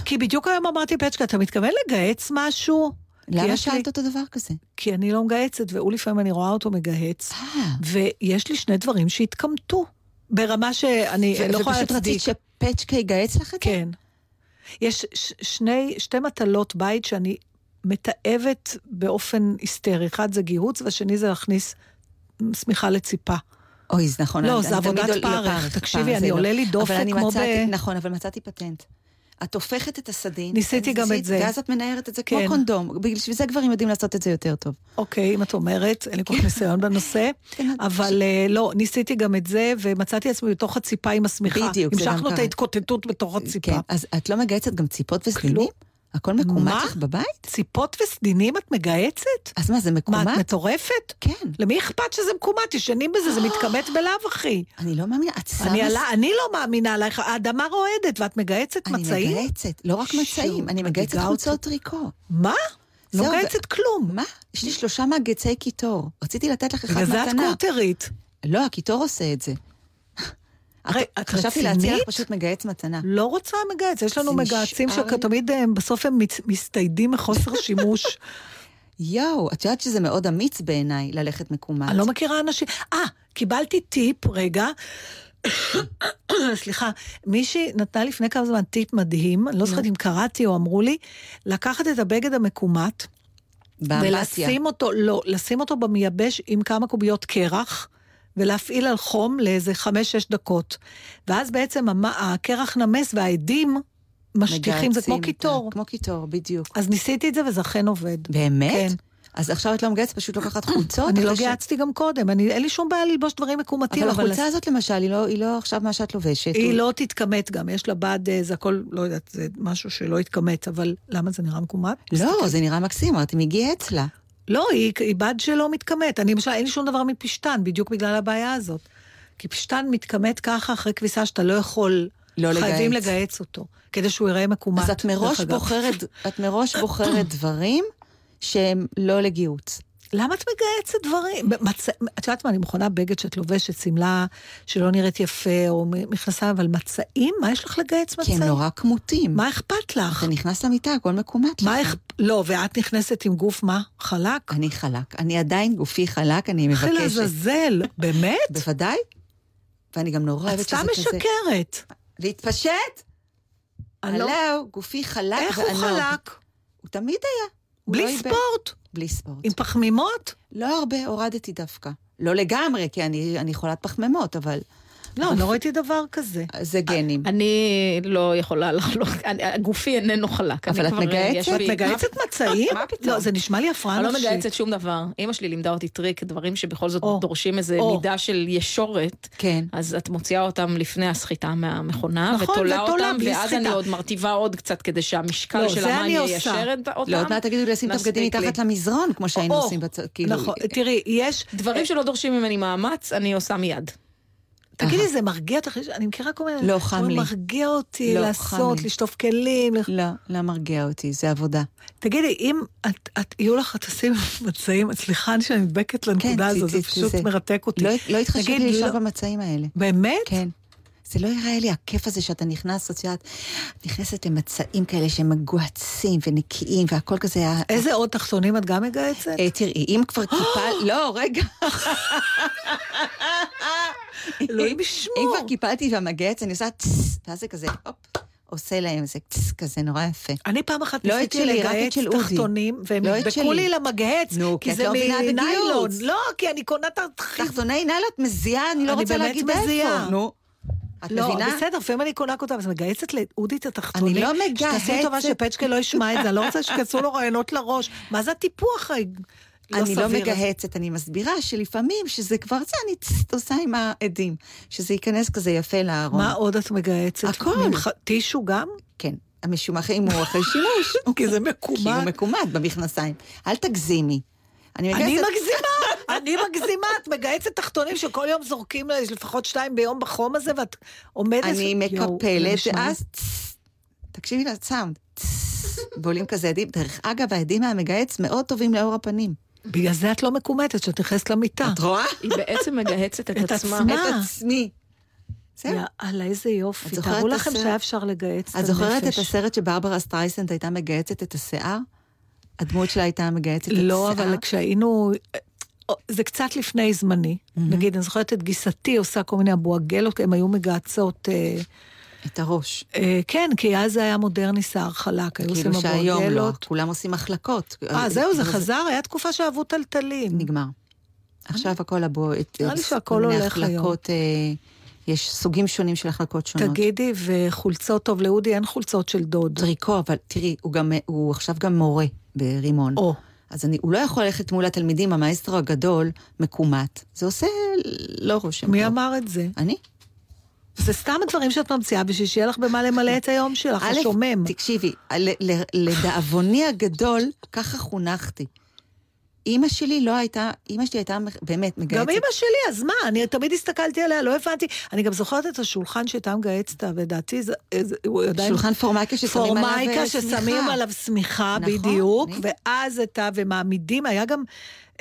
כי בדיוק היום אמרתי, פצ'קה, אתה מתכוון לגהץ משהו? למה שאלת אותו דבר כזה? כי אני לא מגהצת, והוא לפעמים אני רואה אותו מגהץ, אה, ויש לי שני דברים שהתקמטו. ברמה שאני לא יכולה ופשוט להצדיק. רצית שפצ'קה יגהץ לך את זה? כן. יש שני, שתי מטלות בית שאני מתעבת באופן היסטרי. אחד זה גיהוץ, והשני זה להכניס שמיכה לציפה. אוי, זה נכון. לא, זה עבודת לא, פרך. תקשיבי, אני זה עולה לא. לי דופק כמו מצאתי- ב- נכון, אבל מצאתי פטנט. את הופכת את הסדין. ניסיתי גם את זה. ואז את מנערת את זה כמו כן. קונדום. בשביל זה גברים יודעים לעשות את זה יותר טוב. אוקיי, אם את אומרת, אין לי כל כך ניסיון בנושא, כן, אבל אה, לא, ניסיתי גם את זה, ומצאתי עצמי בתוך הציפה עם השמיכה. בדיוק, זה גם המשכנו את. ההתקוטטות בתוך הציפה. כן, אז את לא מגהצת גם ציפות וסדינים? הכל מקומט מה? לך בבית? ציפות וסדינים את מגהצת? אז מה, זה מה, מקומט? את מטורפת? כן. למי אכפת שזה מקומט? ישנים בזה, זה מתכמת בלאו הכי. אני לא מאמינה, את שמה... אני, עלה, אני לא מאמינה עלייך, האדמה רועדת, ואת מגהצת אני מצעים? מגהצת, לא רק מצעים, אני מגהצת חולצות. טריקו. מה? לא מגהצת כלום. מה? יש לי שלושה מגהצי קיטור. רציתי לתת לך אחד בגלל זה את מתנה. קורטרית. לא, הקיטור עושה את זה. הרי, את חשבתי להציע לך? פשוט מגהץ מתנה. לא רוצה מגהץ, יש לנו מגהצים. שתמיד אה, בסוף הם מצ- מסתיידים מחוסר שימוש. יואו, את יודעת שזה מאוד אמיץ בעיניי ללכת מקומט. אני לא מכירה אנשים. אה, קיבלתי טיפ, רגע. סליחה, מישהי נתנה לפני כמה זמן טיפ מדהים, אני לא זוכרת אם קראתי או אמרו לי, לקחת את הבגד המקומט, באמבטיה. ולשים אותו, לא, לשים אותו במייבש עם כמה קוביות קרח, ולהפעיל על חום לאיזה חמש-שש דקות. ואז בעצם המ- הקרח נמס והעדים משטיחים, זה כמו קיטור. כמו קיטור, בדיוק. אז ניסיתי את זה וזה אכן עובד. באמת? כן. אז עכשיו את לא מגהצת, פשוט לוקחת חולצות? אני לא גייצתי גם קודם, אין לי שום בעיה ללבוש דברים מקומטים, אבל החולצה הזאת למשל, היא לא- היא לא עכשיו מה שאת לובשת. היא לא תתכמת גם, יש לה בד, אה, זה הכל, לא יודעת, זה משהו שלא יתכמת, אבל למה זה נראה מקומט? לא, זה נראה מקסים, אמרתי, מי גייעץ לה? לא, היא, היא בד שלא מתכמת. אני למשל, אין לי שום דבר מפשתן, בדיוק בגלל הבעיה הזאת. כי פשתן מתכמת ככה אחרי כביסה שאתה לא יכול, לא חייבים לגהץ. לגהץ אותו, כדי שהוא ייראה מקומט. אז את מראש. בוחרת, את מראש בוחרת דברים שהם לא לגיהוץ. למה את מגהצת דברים? מצ... את יודעת מה, אני מכונה בגד שאת לובשת, שמלה שלא נראית יפה, או מכנסיים, אבל מצעים? מה יש לך לגהץ כי מצעים? הם נורא כמותים. מה אכפת לך? אתה נכנס למיטה, הכל מקומט מה לך. לא, ואת נכנסת עם גוף מה? חלק? אני חלק. אני עדיין גופי חלק, אני אחי מבקשת. לעזאזל, באמת? בוודאי. ואני גם נורא את אוהבת שזה סתם כזה... משקרת. להתפשט? לא- הלו, גופי חלק איך הוא וענוג. חלק? הוא תמיד היה. לא בלי איבד. ספורט? בלי ספורט. עם פחמימות? לא הרבה, הורדתי דווקא. לא לגמרי, כי אני, אני חולת פחמימות, אבל לא, אני לא ראיתי דבר כזה. זה גנים. אני לא יכולה לחלוק, גופי איננו חלק. אני אבל את? יש את מגהצת מצעים? מה פתאום? לא, זה נשמע לי הפרעה אני לא נפשית. מגהצת שום דבר. אימא שלי לימדה אותי טריק, דברים שבכל זאת דורשים איזה. מידה של ישורת. כן. אז את מוציאה אותם לפני הסחיטה מהמכונה, נכון, ותולה אותם, ואז. אני עוד מרטיבה עוד קצת כדי שהמשקל לא, של עושה. יישר את אותם. לא, עוד מעט תגידו לי לשים את הבגדים. מתחת למזרון, כמו שהיינו עושים בצ... כאילו... נכון, תראי, יש... דברים שלא דורשים ממני מאמץ, אני עושה מיד. תגידי, זה מרגיע אותך? אני מכירה כל מיני... לא, חם לי. מרגיע אותי לא, לעשות. לשטוף כלים. לח- לא, לא מרגיע אותי, זה עבודה. תגידי, אם את, את, יהיו לך תשים מצעים, סליחה שאני נדבקת לנקודה כן, הזו, ת- זה פשוט זה. מרתק אותי. לא, לא התחשב נגיד, לי לא- במצעים האלה. באמת? כן. זה לא יראה לי הכיף הזה שאתה נכנס, את יודעת, נכנסת למצעים כאלה שהם מגוהצים ונקיים, והכל כזה... איזה עוד תחתונים את גם מגהצת? אה, תראי, אם כבר קיפל... לא, רגע. אלוהים אם ישמור. כבר קיפלתי והמגהץ, אני עושה טס, ואז זה כזה, הופ, עושה להם איזה טס כזה, נורא יפה. אני פעם אחת לא את ניסיתי את לגהץ. תחתונים, והם לא את נדבקו שלי. לי למגהץ, נו, כי את זה לא מניילון. לא, כי אני קונה את התחיל. תחתוני נעלת מזיעה, אני לא אני רוצה להגיד. איפה. נו. את לא, מבינה? בסדר, לפעמים אני קונה אותם, אז מגהצת לאודי את התחתונים. אני לא שתעשי לי טובה. שפצ'קה לא ישמע את זה, אני לא רוצה שיכנסו לו רעיונות לראש. מה זה הטיפוח לא אני לא סביר הזה? מגהצת, אני מסבירה שלפעמים שזה כבר זה, אני עושה עם העדים. שזה ייכנס כזה יפה לארון. מה עוד את מגהצת? הכל. מין ח- טישו גם? כן. המשומח אם הוא אחרי שימוש. כי זה כי הוא מקומט. מקומט במכנסיים. אל תגזימי. אני. מגזימה, אני מגזימה, את מגייסת תחתונים שכל יום זורקים יש לפחות שתיים ביום בחום הזה, ואת עומדת... אני מקפלת, ואז... תקשיבי לסאונד. בולים כזה עדים. דרך אגב, העדים מהמגהץ מאוד טובים לאור הפנים. בגלל זה את לא מקומטת, שאת נכנסת למיטה. את רואה? היא בעצם מגהצת את את עצמה. עצמה. את עצמי. יאללה, איזה יופי. תארו לכם הסרט? שהיה אפשר לגהץ את את זוכרת את הנפש. הסרט שברברה סטרייסנד הייתה מגהצת את השיער? הדמות שלה הייתה מגהצת את השיער? לא, אבל כשהיינו... זה קצת לפני זמני. נגיד, אני זוכרת את גיסתי עושה כל מיני אבו-עגלות, הן היו מגהצות... אה, את הראש. אה, כן, כי אז זה היה מודרני שיער חלק, היו עושים כאילו שהיום לא. כולם עושים החלקות. אה, זהו, זה אבל חזר, היה תקופה שאהבו טלטלים. נגמר. עכשיו הכל הבו... את- נראה לי שהכל הולך היום. אה, יש סוגים שונים של החלקות שונות. תגידי, וחולצות, טוב, לאודי אין חולצות של דוד. טריקו, אבל תראי, הוא, גם, הוא עכשיו גם מורה ברימון. או, אז אני, הוא לא יכול ללכת מול התלמידים, המאסטרו הגדול, מקומט. זה עושה לא רושם מי טוב. אמר את זה? אני? זה סתם הדברים שאת ממציאה בשביל שיהיה לך במה למלא את היום שלך, השומם. תקשיבי, לדאבוני הגדול, ככה חונכתי. אימא שלי לא הייתה, אימא שלי הייתה באמת מגייצת. גם אימא שלי, אז מה? אני תמיד הסתכלתי עליה, לא הבנתי. אני גם זוכרת את השולחן שהייתה מגהצת, ודעתי, זה- הוא עדיין... שולחן פורמייקה ששמים עליו פורמייקה אה, ששמים שמיכה. עליו שמיכה, נכון, בדיוק, אני- ואז את ה... ומעמידים, היה גם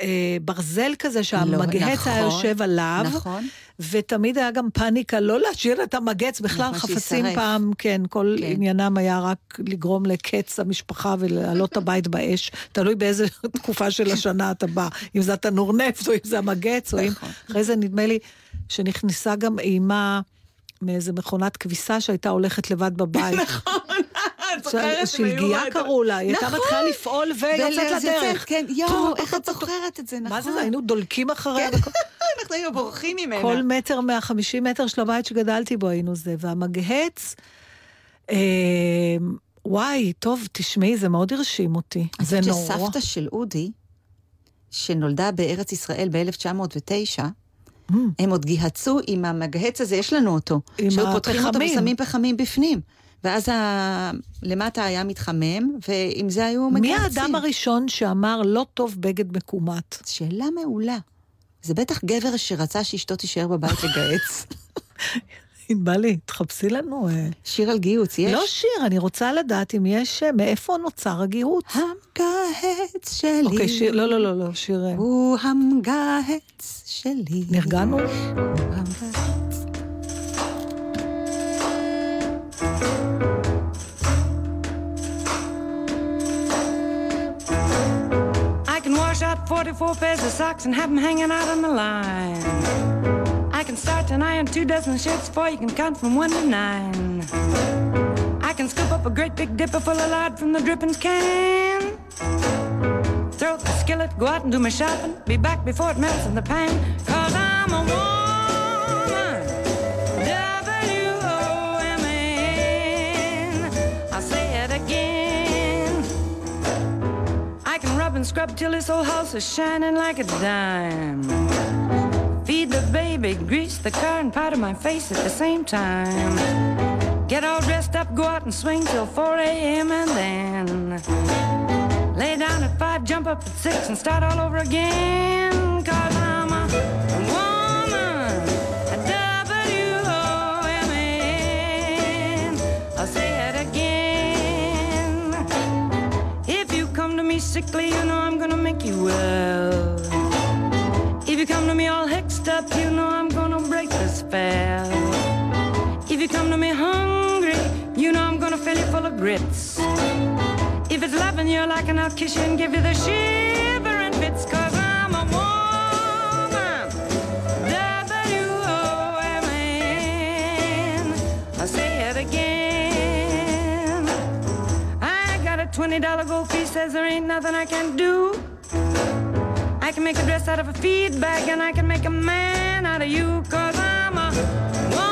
אה, ברזל כזה שהמגהץ היה נכון, יושב עליו. נכון. ותמיד היה גם פאניקה לא להשאיר את המגץ, בכלל נכון, חפצים שישרף. פעם, כן, כל כן. עניינם היה רק לגרום לקץ המשפחה ולהעלות את הבית באש, תלוי באיזה תקופה של השנה אתה בא, אם זה התנור נפט או אם זה המגץ, או אם... נכון. אחרי זה נדמה לי שנכנסה גם אימה מאיזה מכונת כביסה שהייתה הולכת לבד בבית. נכון, שלגיה קראו לה, היא הייתה נכון. מתחילה לפעול ויוצאת לדרך. כן, יואו, איך את זוכרת את זה, נכון. מה זה זה? היינו דולקים אחריה. בכל- אנחנו היינו בורחים ממנה. כל מטר מהחמישים מטר של הבית שגדלתי בו היינו זה, והמגהץ, אה, וואי, טוב, תשמעי, זה מאוד הרשים אותי. אני זה חושבת נורא. שסבתא של אודי, שנולדה בארץ ישראל ב-1909, Mm. הם עוד גיהצו עם המגהץ הזה, יש לנו אותו. עם שהיו פותחים אותו הפחמים. ושמים פחמים בפנים. ואז ה... למטה היה מתחמם, ועם זה היו מי מגהצים. האדם הראשון שאמר לא טוב בגד מקומט? שאלה מעולה. זה בטח גבר שרצה שאשתו תישאר בבית לגהץ. ענבלי, תחפשי לנו. אה. שיר על גיהוץ, יש? לא שיר, אני רוצה לדעת אם יש, אה, מאיפה נוצר הגיהוץ. המגהץ שלי. אוקיי, שיר, לא, לא, לא, לא, שיר... אה, הוא המגהץ שלי. נרגענו? הוא המגהץ. I can wash out 44 pairs of socks and have them hanging out on the line. I can start to iron two dozen shirts before you can count from one to nine. I can scoop up a great big dipper full of lard from the drippings can. Throw the skillet, go out and do my shopping. Be back before it melts in the pan. And scrub till this whole house is shining like a dime. Feed the baby, grease the car, and powder my face at the same time. Get all dressed up, go out and swing till 4 a.m. and then lay down at 5, jump up at 6, and start all over again. Cause sickly, you know I'm gonna make you well. If you come to me all hexed up, you know I'm gonna break the spell. If you come to me hungry, you know I'm gonna fill you full of grits. If it's loving you like and I'll kiss you and give you the shivering got $20 gold piece, says there ain't nothing I can do. I can make a dress out of a feed bag and I can make a man out of you, cause I'm a woman.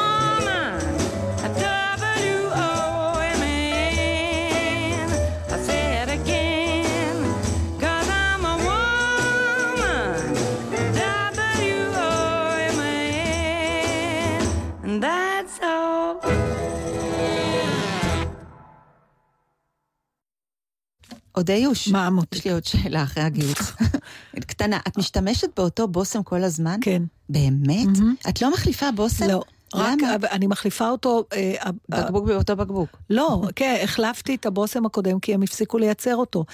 עוד איוש. מה, מוטי? יש לי עוד שאלה אחרי הגיוס. קטנה, את משתמשת באותו בושם כל הזמן? כן. באמת? את לא מחליפה בושם? לא. רק, למה? אני מחליפה אותו... אה, בקבוק באותו בקבוק. לא, כן, החלפתי את הבושם הקודם כי הם הפסיקו לייצר אותו.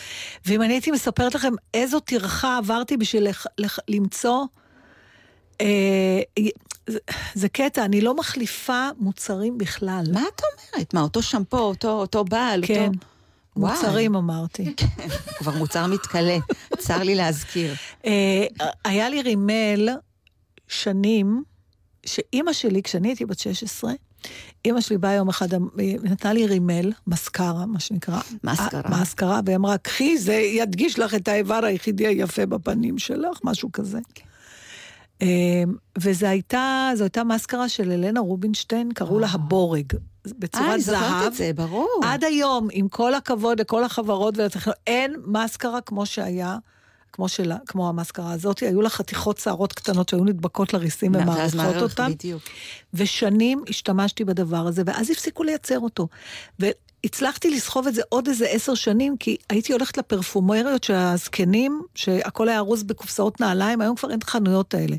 ואם אני הייתי מספרת לכם איזו טרחה עברתי בשביל לח, לח, למצוא... אה, זה, זה קטע, אני לא מחליפה מוצרים בכלל. מה את אומרת? מה, אותו שמפו, אותו, אותו בעל, כן, אותו... וואי. מוצרים אמרתי. כבר מוצר מתכלה, צר לי להזכיר. אה, היה לי רימל שנים, שאימא שלי, כשאני הייתי בת 16, אימא שלי באה יום אחד, היא נתנה לי רימל, מסקרה, מה שנקרא. מסקרה. אה, מסקרה, והיא אמרה, קחי, זה ידגיש לך את האיבר היחידי היפה בפנים שלך, משהו כזה. אה, וזו הייתה, זו הייתה מסקרה של אלנה רובינשטיין, קראו לה הבורג. אה, בצורת אני זוכרת זהב. את זה, ברור. עד היום, עם כל הכבוד לכל החברות ולטכנולוגיה, אין מסקרה כמו שהיה, כמו, שלה, כמו המסקרה הזאת. היו לה חתיכות שערות קטנות שהיו נדבקות לריסים ומערכות אותם. בדיוק. ושנים השתמשתי בדבר הזה, ואז הפסיקו לייצר אותו. והצלחתי לסחוב את זה עוד איזה עשר שנים, כי הייתי הולכת לפרפומריות של הזקנים, שהכל היה ארוז בקופסאות נעליים, היום כבר אין את החנויות האלה.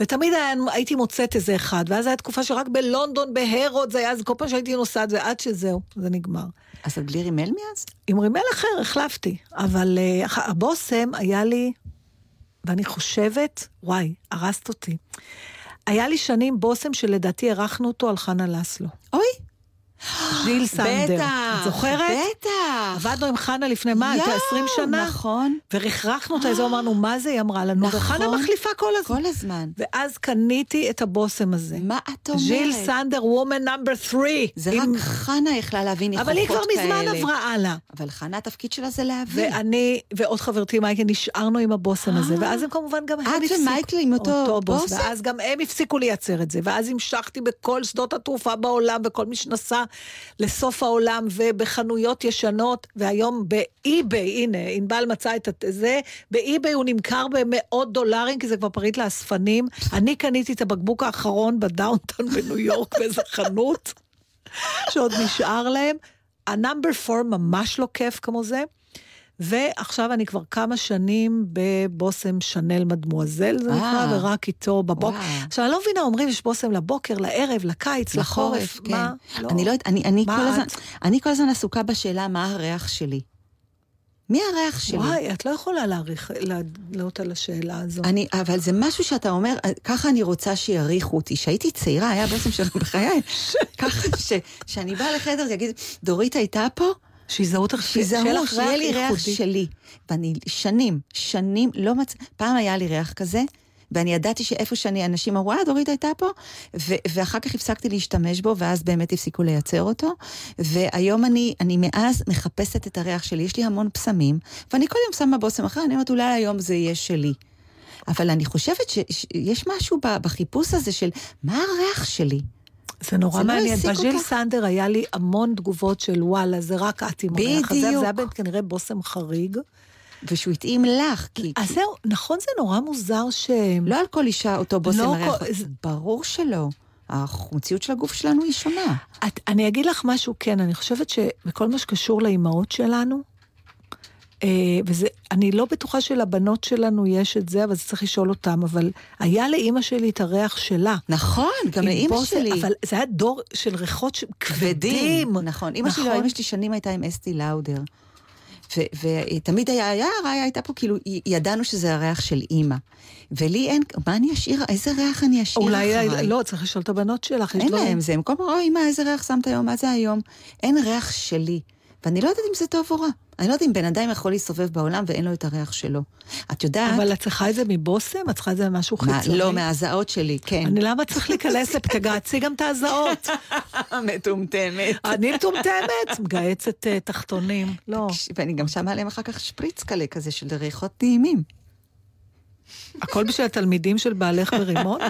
ותמיד היה, הייתי מוצאת איזה אחד, ואז הייתה תקופה שרק בלונדון, בהרוד, זה היה, אז כל פעם שהייתי נוסעת, ועד שזהו, זה נגמר. אז את בלי רימל מאז? עם רימל אחר החלפתי, אבל uh, הבושם היה לי, ואני חושבת, וואי, הרסת אותי. היה לי שנים בושם שלדעתי הערכנו אותו על חנה לסלו. אוי, ז'יל סנדר. בטח. את זוכרת? בטח. עבדנו עם חנה לפני מה? הייתה 20 שנה? נכון. ורכרכנו אותה, אז אמרנו, מה זה? היא אמרה לנו, נכון. וחנה מחליפה כל הזמן. כל הזמן. ואז קניתי את הבושם הזה. מה את אומרת? ז'יל סנדר, וומן נאמבר 3. זה רק חנה יכלה להבין ניחוחות אבל היא כבר כאלה. מזמן עברה הלאה. אבל חנה, התפקיד שלה זה להבין. ואני ועוד חברתי מייקל נשארנו עם הבושם הזה, ואז הם כמובן גם הם את הפסיקו. ומייקל עם אותו בוס, בושם? ואז גם הם הפסיקו לייצר את זה, ואז המשכתי בכל שדות התעופה בעולם, וכל מי שנסע לסוף העולם, ובחנויות ישנות, והיום ב eBay, הנה, ענבל מצא את זה, ב eBay הוא נמכר במאות דולרים, כי זה כבר פריט לאספנים. אני קניתי את הבקבוק האחרון ב downtown בניו יורק באיזה חנות, שעוד נשאר להם. ה number 4 ממש לא כיף כמו זה. ועכשיו אני כבר כמה שנים בבושם Chanel Mademoiselle, זה נקרא, אה. ורק איתו בבוקר. עכשיו, אני לא מבינה, אומרים, יש בושם לבוקר, לערב, לקיץ, לחורף, כן. מה? אני לא יודעת, אני, כל הזמן, את? אני כל הזמן עסוקה בשאלה מה הריח שלי. מי הריח שלי? וואי, את לא יכולה להעריך, לענות על השאלה הזו. אני, אבל זה משהו שאתה אומר, ככה אני רוצה שיעריכו אותי. כשהייתי צעירה, היה בושם שלנו בחיי, ככה ש, שאני באה לחדר, יגיד, דורית הייתה פה? שיזהו אותך, שיזהו, שיהיה לי ריח. שלי. ואני שנים, שנים לא מצ... פעם היה לי ריח כזה, ואני ידעתי שאיפה שאני, אנשים אמרו, אה, דורית הייתה פה, ו- ואחר כך הפסקתי להשתמש בו, ואז באמת הפסיקו לייצר אותו. והיום אני, אני מאז מחפשת את הריח שלי, יש לי המון פסמים, ואני כל יום שמה בושם אחר, אני אומרת, אולי היום זה יהיה שלי. אבל אני חושבת שיש משהו בחיפוש הזה של, מה הריח שלי? זה נורא זה לא מעניין. בז'יל אותך? סנדר היה לי המון תגובות של וואלה, זה רק את עם הריח הזה. זה היה באמת כנראה בושם חריג. ושהוא התאים לך, כי... אז זהו, נכון זה נורא מוזר ש... לא על כל אישה אותו בושם לא הריח, כל- זה- ברור שלא. המציאות של הגוף שלנו היא שונה. את, אני אגיד לך משהו, כן, אני חושבת שבכל מה שקשור לאימהות שלנו, אה, וזה, אני לא בטוחה שלבנות שלנו יש את זה, אבל זה צריך לשאול אותם, אבל היה לאימא שלי את הריח שלה. נכון, גם לאימא שלי. אבל זה היה דור של ריחות ש- כבדים. נכון. אימא שלי, נכון. אימא שלי שנים הייתה עם אסתי לאודר. ותמיד היה, היה, הראיה הייתה פה, כאילו, ידענו שזה הריח של אימא. ולי אין, מה אני אשאיר, איזה ריח אני אשאיר אולי, אחריי? לא, צריך לשאול את הבנות שלך. יש אין להם זה, הם כל פעם, אוי, אמא, איזה ריח שמת היום, מה זה היום? אין ריח שלי. ואני לא יודעת אם זה טוב או רע. אני לא יודעת אם בן אדם יכול להסתובב בעולם ואין לו את הריח שלו. את יודעת... אבל את צריכה את זה מבושם? את צריכה את זה ממשהו חיצוני? לא, מהזעות שלי, כן. אני למה צריך להיכנס לפתגעצי גם את ההזעות? מטומטמת. אני מטומטמת, מגהצת אה, תחתונים. לא. ואני גם שמה עליהם אחר כך שפריץ קלה כזה של ריחות טעימים. הכל בשביל התלמידים של בעלך ברימון?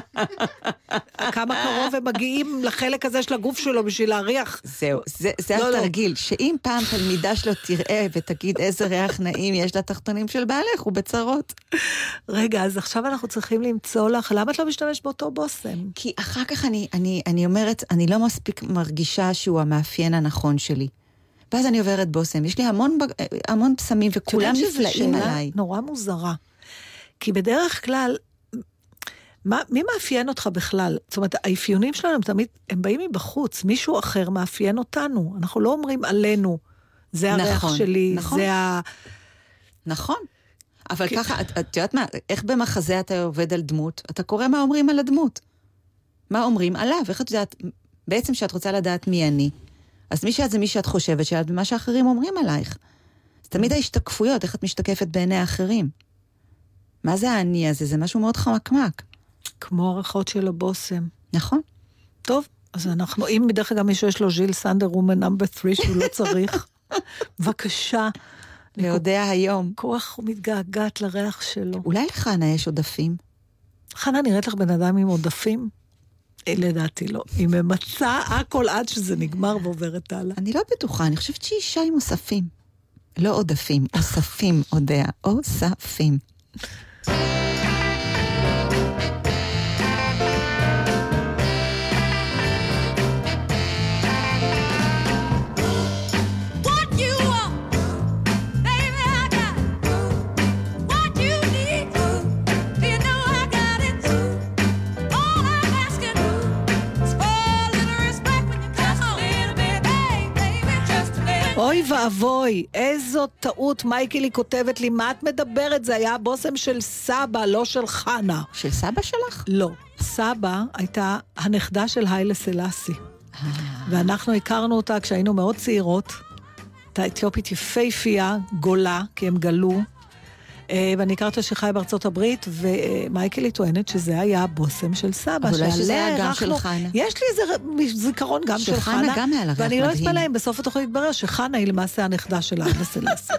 כמה קרוב הם מגיעים לחלק הזה של הגוף שלו בשביל להריח? זהו, זה, זה לא, לא. התרגיל, שאם פעם תלמידה שלו תראה ותגיד איזה ריח נעים יש לתחתונים של בעלך, הוא בצרות. רגע, אז עכשיו אנחנו צריכים למצוא לך, למה את לא משתמשת באותו בושם? כי אחר כך אני, אני, אני אומרת, אני לא מספיק מרגישה שהוא המאפיין הנכון שלי. ואז אני עוברת בושם. יש לי המון, בג- המון את וכולם נפלאים עליי. נורא מוזרה. כי בדרך כלל, מה, מי מאפיין אותך בכלל? זאת אומרת, האפיונים שלנו הם תמיד, הם באים מבחוץ, מישהו אחר מאפיין אותנו. אנחנו לא אומרים עלינו, זה הריח נכון, שלי, נכון. זה ה... נכון. אבל ככה, את, את יודעת מה, איך במחזה אתה עובד על דמות? אתה קורא מה אומרים על הדמות. מה אומרים עליו, איך את יודעת, בעצם כשאת רוצה לדעת מי אני, אז מי שאת זה מי שאת חושבת שאת ומה שאחרים אומרים עלייך. זה תמיד ההשתקפויות, איך את משתקפת בעיני האחרים. מה זה האני הזה? זה משהו מאוד חמקמק. כמו הריחות של הבושם. נכון. טוב, אז אנחנו, אם דרך אגב מישהו יש לו ז'יל סנדר רומן נאמבר 3 שהוא לא צריך, בבקשה. להודע היום. כך מתגעגעת לריח שלו. אולי לחנה יש עודפים? חנה נראית לך בן אדם עם עודפים? אה, לדעתי לא. היא ממצה הכל עד שזה נגמר ועוברת הלאה. אני לא בטוחה, אני חושבת שהיא אישה עם אוספים. לא עודפים, אוספים, אודע. אוספים. אוי ואבוי, איזו טעות מייקלי כותבת לי, מה את מדברת? זה היה הבושם של סבא, לא של חנה. של סבא שלך? לא. סבא הייתה הנכדה של היילה סלאסי. ואנחנו הכרנו אותה כשהיינו מאוד צעירות. הייתה אתיופית יפייפייה, גולה, כי הם גלו. אה, ואני הכרתי אותה שחיה בארצות הברית, ומייקלי טוענת שזה היה הבושם של סבא. אבל אולי שזה שעליה היה גם של חנה. יש לי איזה זיכרון גם של של חנה חנה. גם היה לה ריח ואני לא מדהים. אתפלא אם בסוף התוכנית יתברר שחנה היא למעשה הנכדה של סלאסי.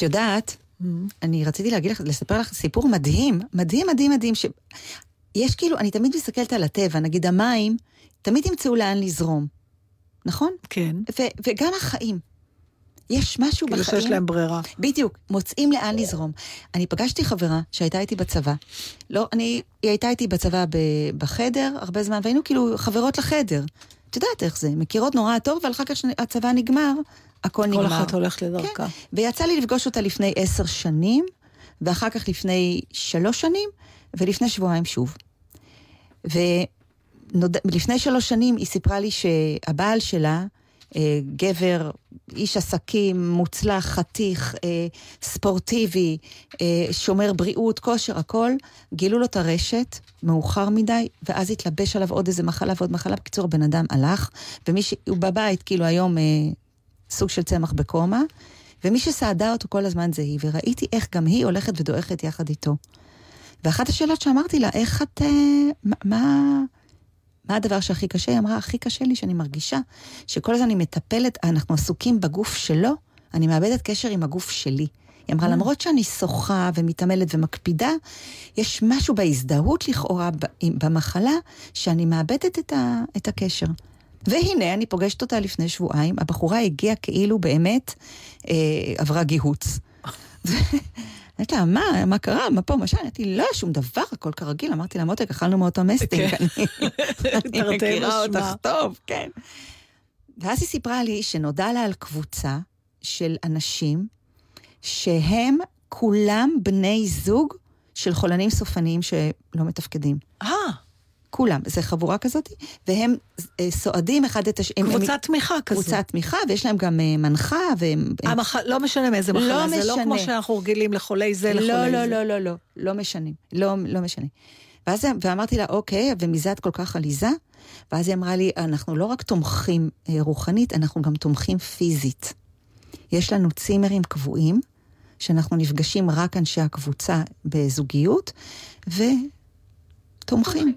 את יודעת, אני רציתי להגיד לך, לספר לך סיפור מדהים, מדהים, מדהים, מדהים, ש... יש כאילו, אני תמיד מסתכלת על הטבע, נגיד המים, תמיד ימצאו לאן לזרום, נכון? כן. ו- וגם החיים. יש משהו כאילו בחיים... שיש להם ברירה. בדיוק, מוצאים לאן לזרום. אני פגשתי חברה שהייתה איתי בצבא. לא, אני, היא הייתה איתי בצבא ב, בחדר הרבה זמן, והיינו כאילו חברות לחדר. את יודעת איך זה, מכירות נורא טוב, אבל אחר כך כשהצבא נגמר, הכל נגמר. כל אחת הולכת לדרכה. כן, ויצא לי לפגוש אותה לפני עשר שנים, ואחר כך לפני שלוש שנים, ולפני שבועיים שוב. ולפני שלוש שנים היא סיפרה לי שהבעל שלה, גבר, איש עסקים, מוצלח, חתיך, אה, ספורטיבי, אה, שומר בריאות, כושר, הכל, גילו לו את הרשת מאוחר מדי, ואז התלבש עליו עוד איזה מחלה ועוד מחלה. בקיצור, הבן אדם הלך, ומי ש... הוא בבית, כאילו היום אה, סוג של צמח בקומה, ומי שסעדה אותו כל הזמן זה היא, וראיתי איך גם היא הולכת ודועכת יחד איתו. ואחת השאלות שאמרתי לה, איך את... אה, מה- מה... הדבר שהכי קשה? היא אמרה, הכי קשה לי שאני מרגישה שכל הזמן אני מטפלת, אנחנו עסוקים בגוף שלו, אני מאבדת קשר עם הגוף שלי. היא אמרה, למרות שאני שוחה ומתעמלת ומקפידה, יש משהו בהזדהות לכאורה במחלה, שאני מאבדת את, ה, את הקשר. והנה, אני פוגשת אותה לפני שבועיים, הבחורה הגיעה כאילו באמת אה, עברה גיהוץ. לה, מה, מה קרה? מה פה, מה שם? אמרתי, לא, שום דבר, הכל כרגיל. אמרתי לה, מותק, אכלנו מאותו מסטינג, כן. אני מכירה. אותך טוב, כן. ואז היא סיפרה לי שנודע לה על קבוצה של אנשים שהם כולם בני זוג של חולנים סופניים שלא מתפקדים. אה, כולם, זה חבורה כזאת, והם אה, סועדים אחד את השני. הם- הם- קבוצת תמיכה כזו. קבוצת תמיכה, ויש להם גם אה, מנחה, והם... הם- המח... לא משנה מאיזה מחלה, לא זה לא משנה. כמו שאנחנו רגילים לחולי זה, לחולי לא, זה. לא, לא, לא, לא, לא משנים, לא, לא משנה. ואז ואמרתי לה, אוקיי, ומזה את כל כך עליזה? ואז היא אמרה לי, אנחנו לא רק תומכים אה, רוחנית, אנחנו גם תומכים פיזית. יש לנו צימרים קבועים, שאנחנו נפגשים רק אנשי הקבוצה בזוגיות, ותומכים.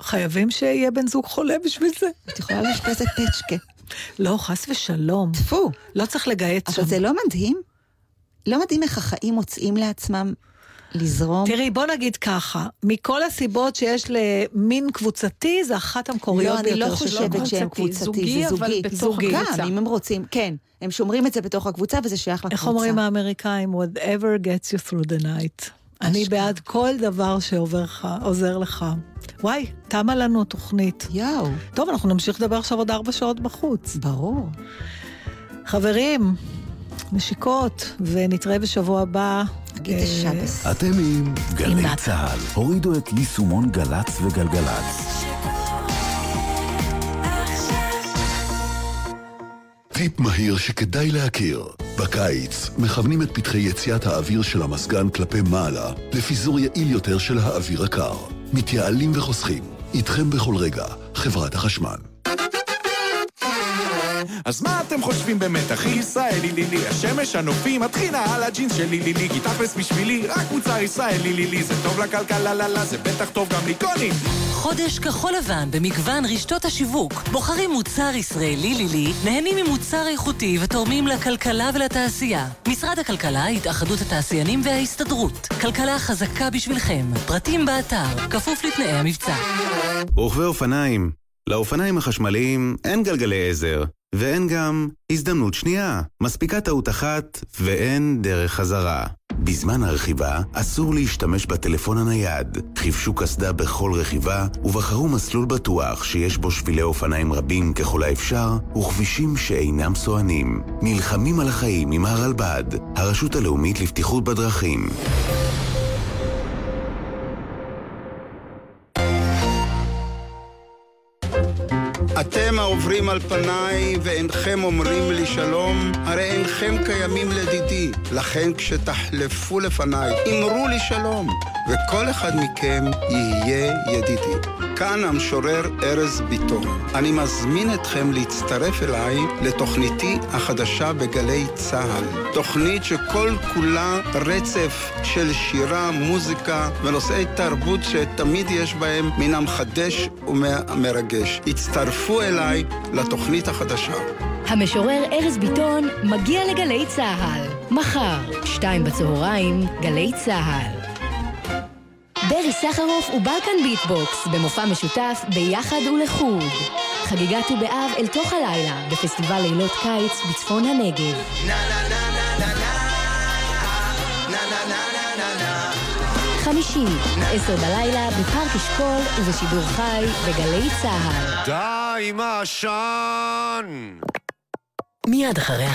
חייבים שיהיה בן זוג חולה בשביל זה. את יכולה לאשפז את פצ'קה. לא, חס ושלום. טפו. לא צריך לגייס שם. אבל זה לא מדהים? לא מדהים איך החיים מוצאים לעצמם לזרום? תראי, בוא נגיד ככה, מכל הסיבות שיש למין קבוצתי, זה אחת המקוריות לא, ביותר. אני לא חושבת. שהם קבוצתי, קבוצתי, זוגי, זה אבל. בתוך זוגי. גם. אם הם רוצים, כן. הם שומרים את זה בתוך הקבוצה וזה שייך לקבוצה. איך אומרים האמריקאים? whatever gets you through the night. אני. בעד כל דבר שעובר לך, עוזר לך. וואי, תמה לנו תוכנית. יואו, טוב, אנחנו נמשיך לדבר עכשיו עוד ארבע שעות בחוץ. ברור. חברים, נשיקות, ונתראה בשבוע הבא. נגיד אה, השבס. אתם עם גלי צה"ל. הורידו את יישומון גל"צ וגלגלצ. טיפ מהיר שכדאי להכיר. בקיץ מכוונים את פתחי יציאת האוויר של המזגן כלפי מעלה לפיזור יעיל יותר של האוויר הקר. מתייעלים וחוסכים. איתכם בכל רגע, חברת החשמל. אז מה אתם חושבים באמת, אחי ישראלי לילי? השמש, הנופים, הטחינה על הג'ינס שלי לילי כי תכלס בשבילי, רק מוצר ישראלי לילי זה טוב לכלכלה, לה לה, זה בטח טוב גם לקונים חודש כחול לבן במגוון רשתות השיווק. בוחרים מוצר ישראלי לילי, נהנים ממוצר איכותי ותורמים לכלכלה ולתעשייה. משרד הכלכלה, התאחדות התעשיינים וההסתדרות. כלכלה חזקה בשבילכם. פרטים באתר, כפוף לתנאי המבצע. רוכבי אופניים. לאופניים החשמליים אין גלגלי עזר, ואין גם הזדמנות שנייה. מספיקה טעות אחת, ואין דרך חזרה. בזמן הרכיבה אסור להשתמש בטלפון הנייד. חיפשו קסדה בכל רכיבה, ובחרו מסלול בטוח שיש בו שבילי אופניים רבים ככל האפשר, וכבישים שאינם סוענים. נלחמים על החיים עם הרלב"ד, הרשות הלאומית לבטיחות בדרכים. אתם העוברים על פניי ואינכם אומרים לי שלום, הרי אינכם קיימים לדידי. לכן כשתחלפו לפניי, אמרו לי שלום, וכל אחד מכם יהיה ידידי. כאן המשורר ארז ביטון. אני מזמין אתכם להצטרף אליי לתוכניתי החדשה בגלי צה"ל. תוכנית שכל כולה רצף של שירה, מוזיקה ונושאי תרבות שתמיד יש בהם מן המחדש ומרגש. הצטרפו אליי לתוכנית החדשה. המשורר ארז ביטון מגיע לגלי צה"ל. מחר, שתיים בצהריים, גלי צה"ל. ברי סחרוף ובלקן ביטבוקס במופע משותף ביחד ולחוד. חגיגת ט"ו באב אל תוך הלילה בפסטיבל לילות קיץ בצפון הנגב. חמישי, עשר בלילה בפארק אשכול ובשידור חי בגלי צה"ל. די עם העשן! מיד אחרי החדשות.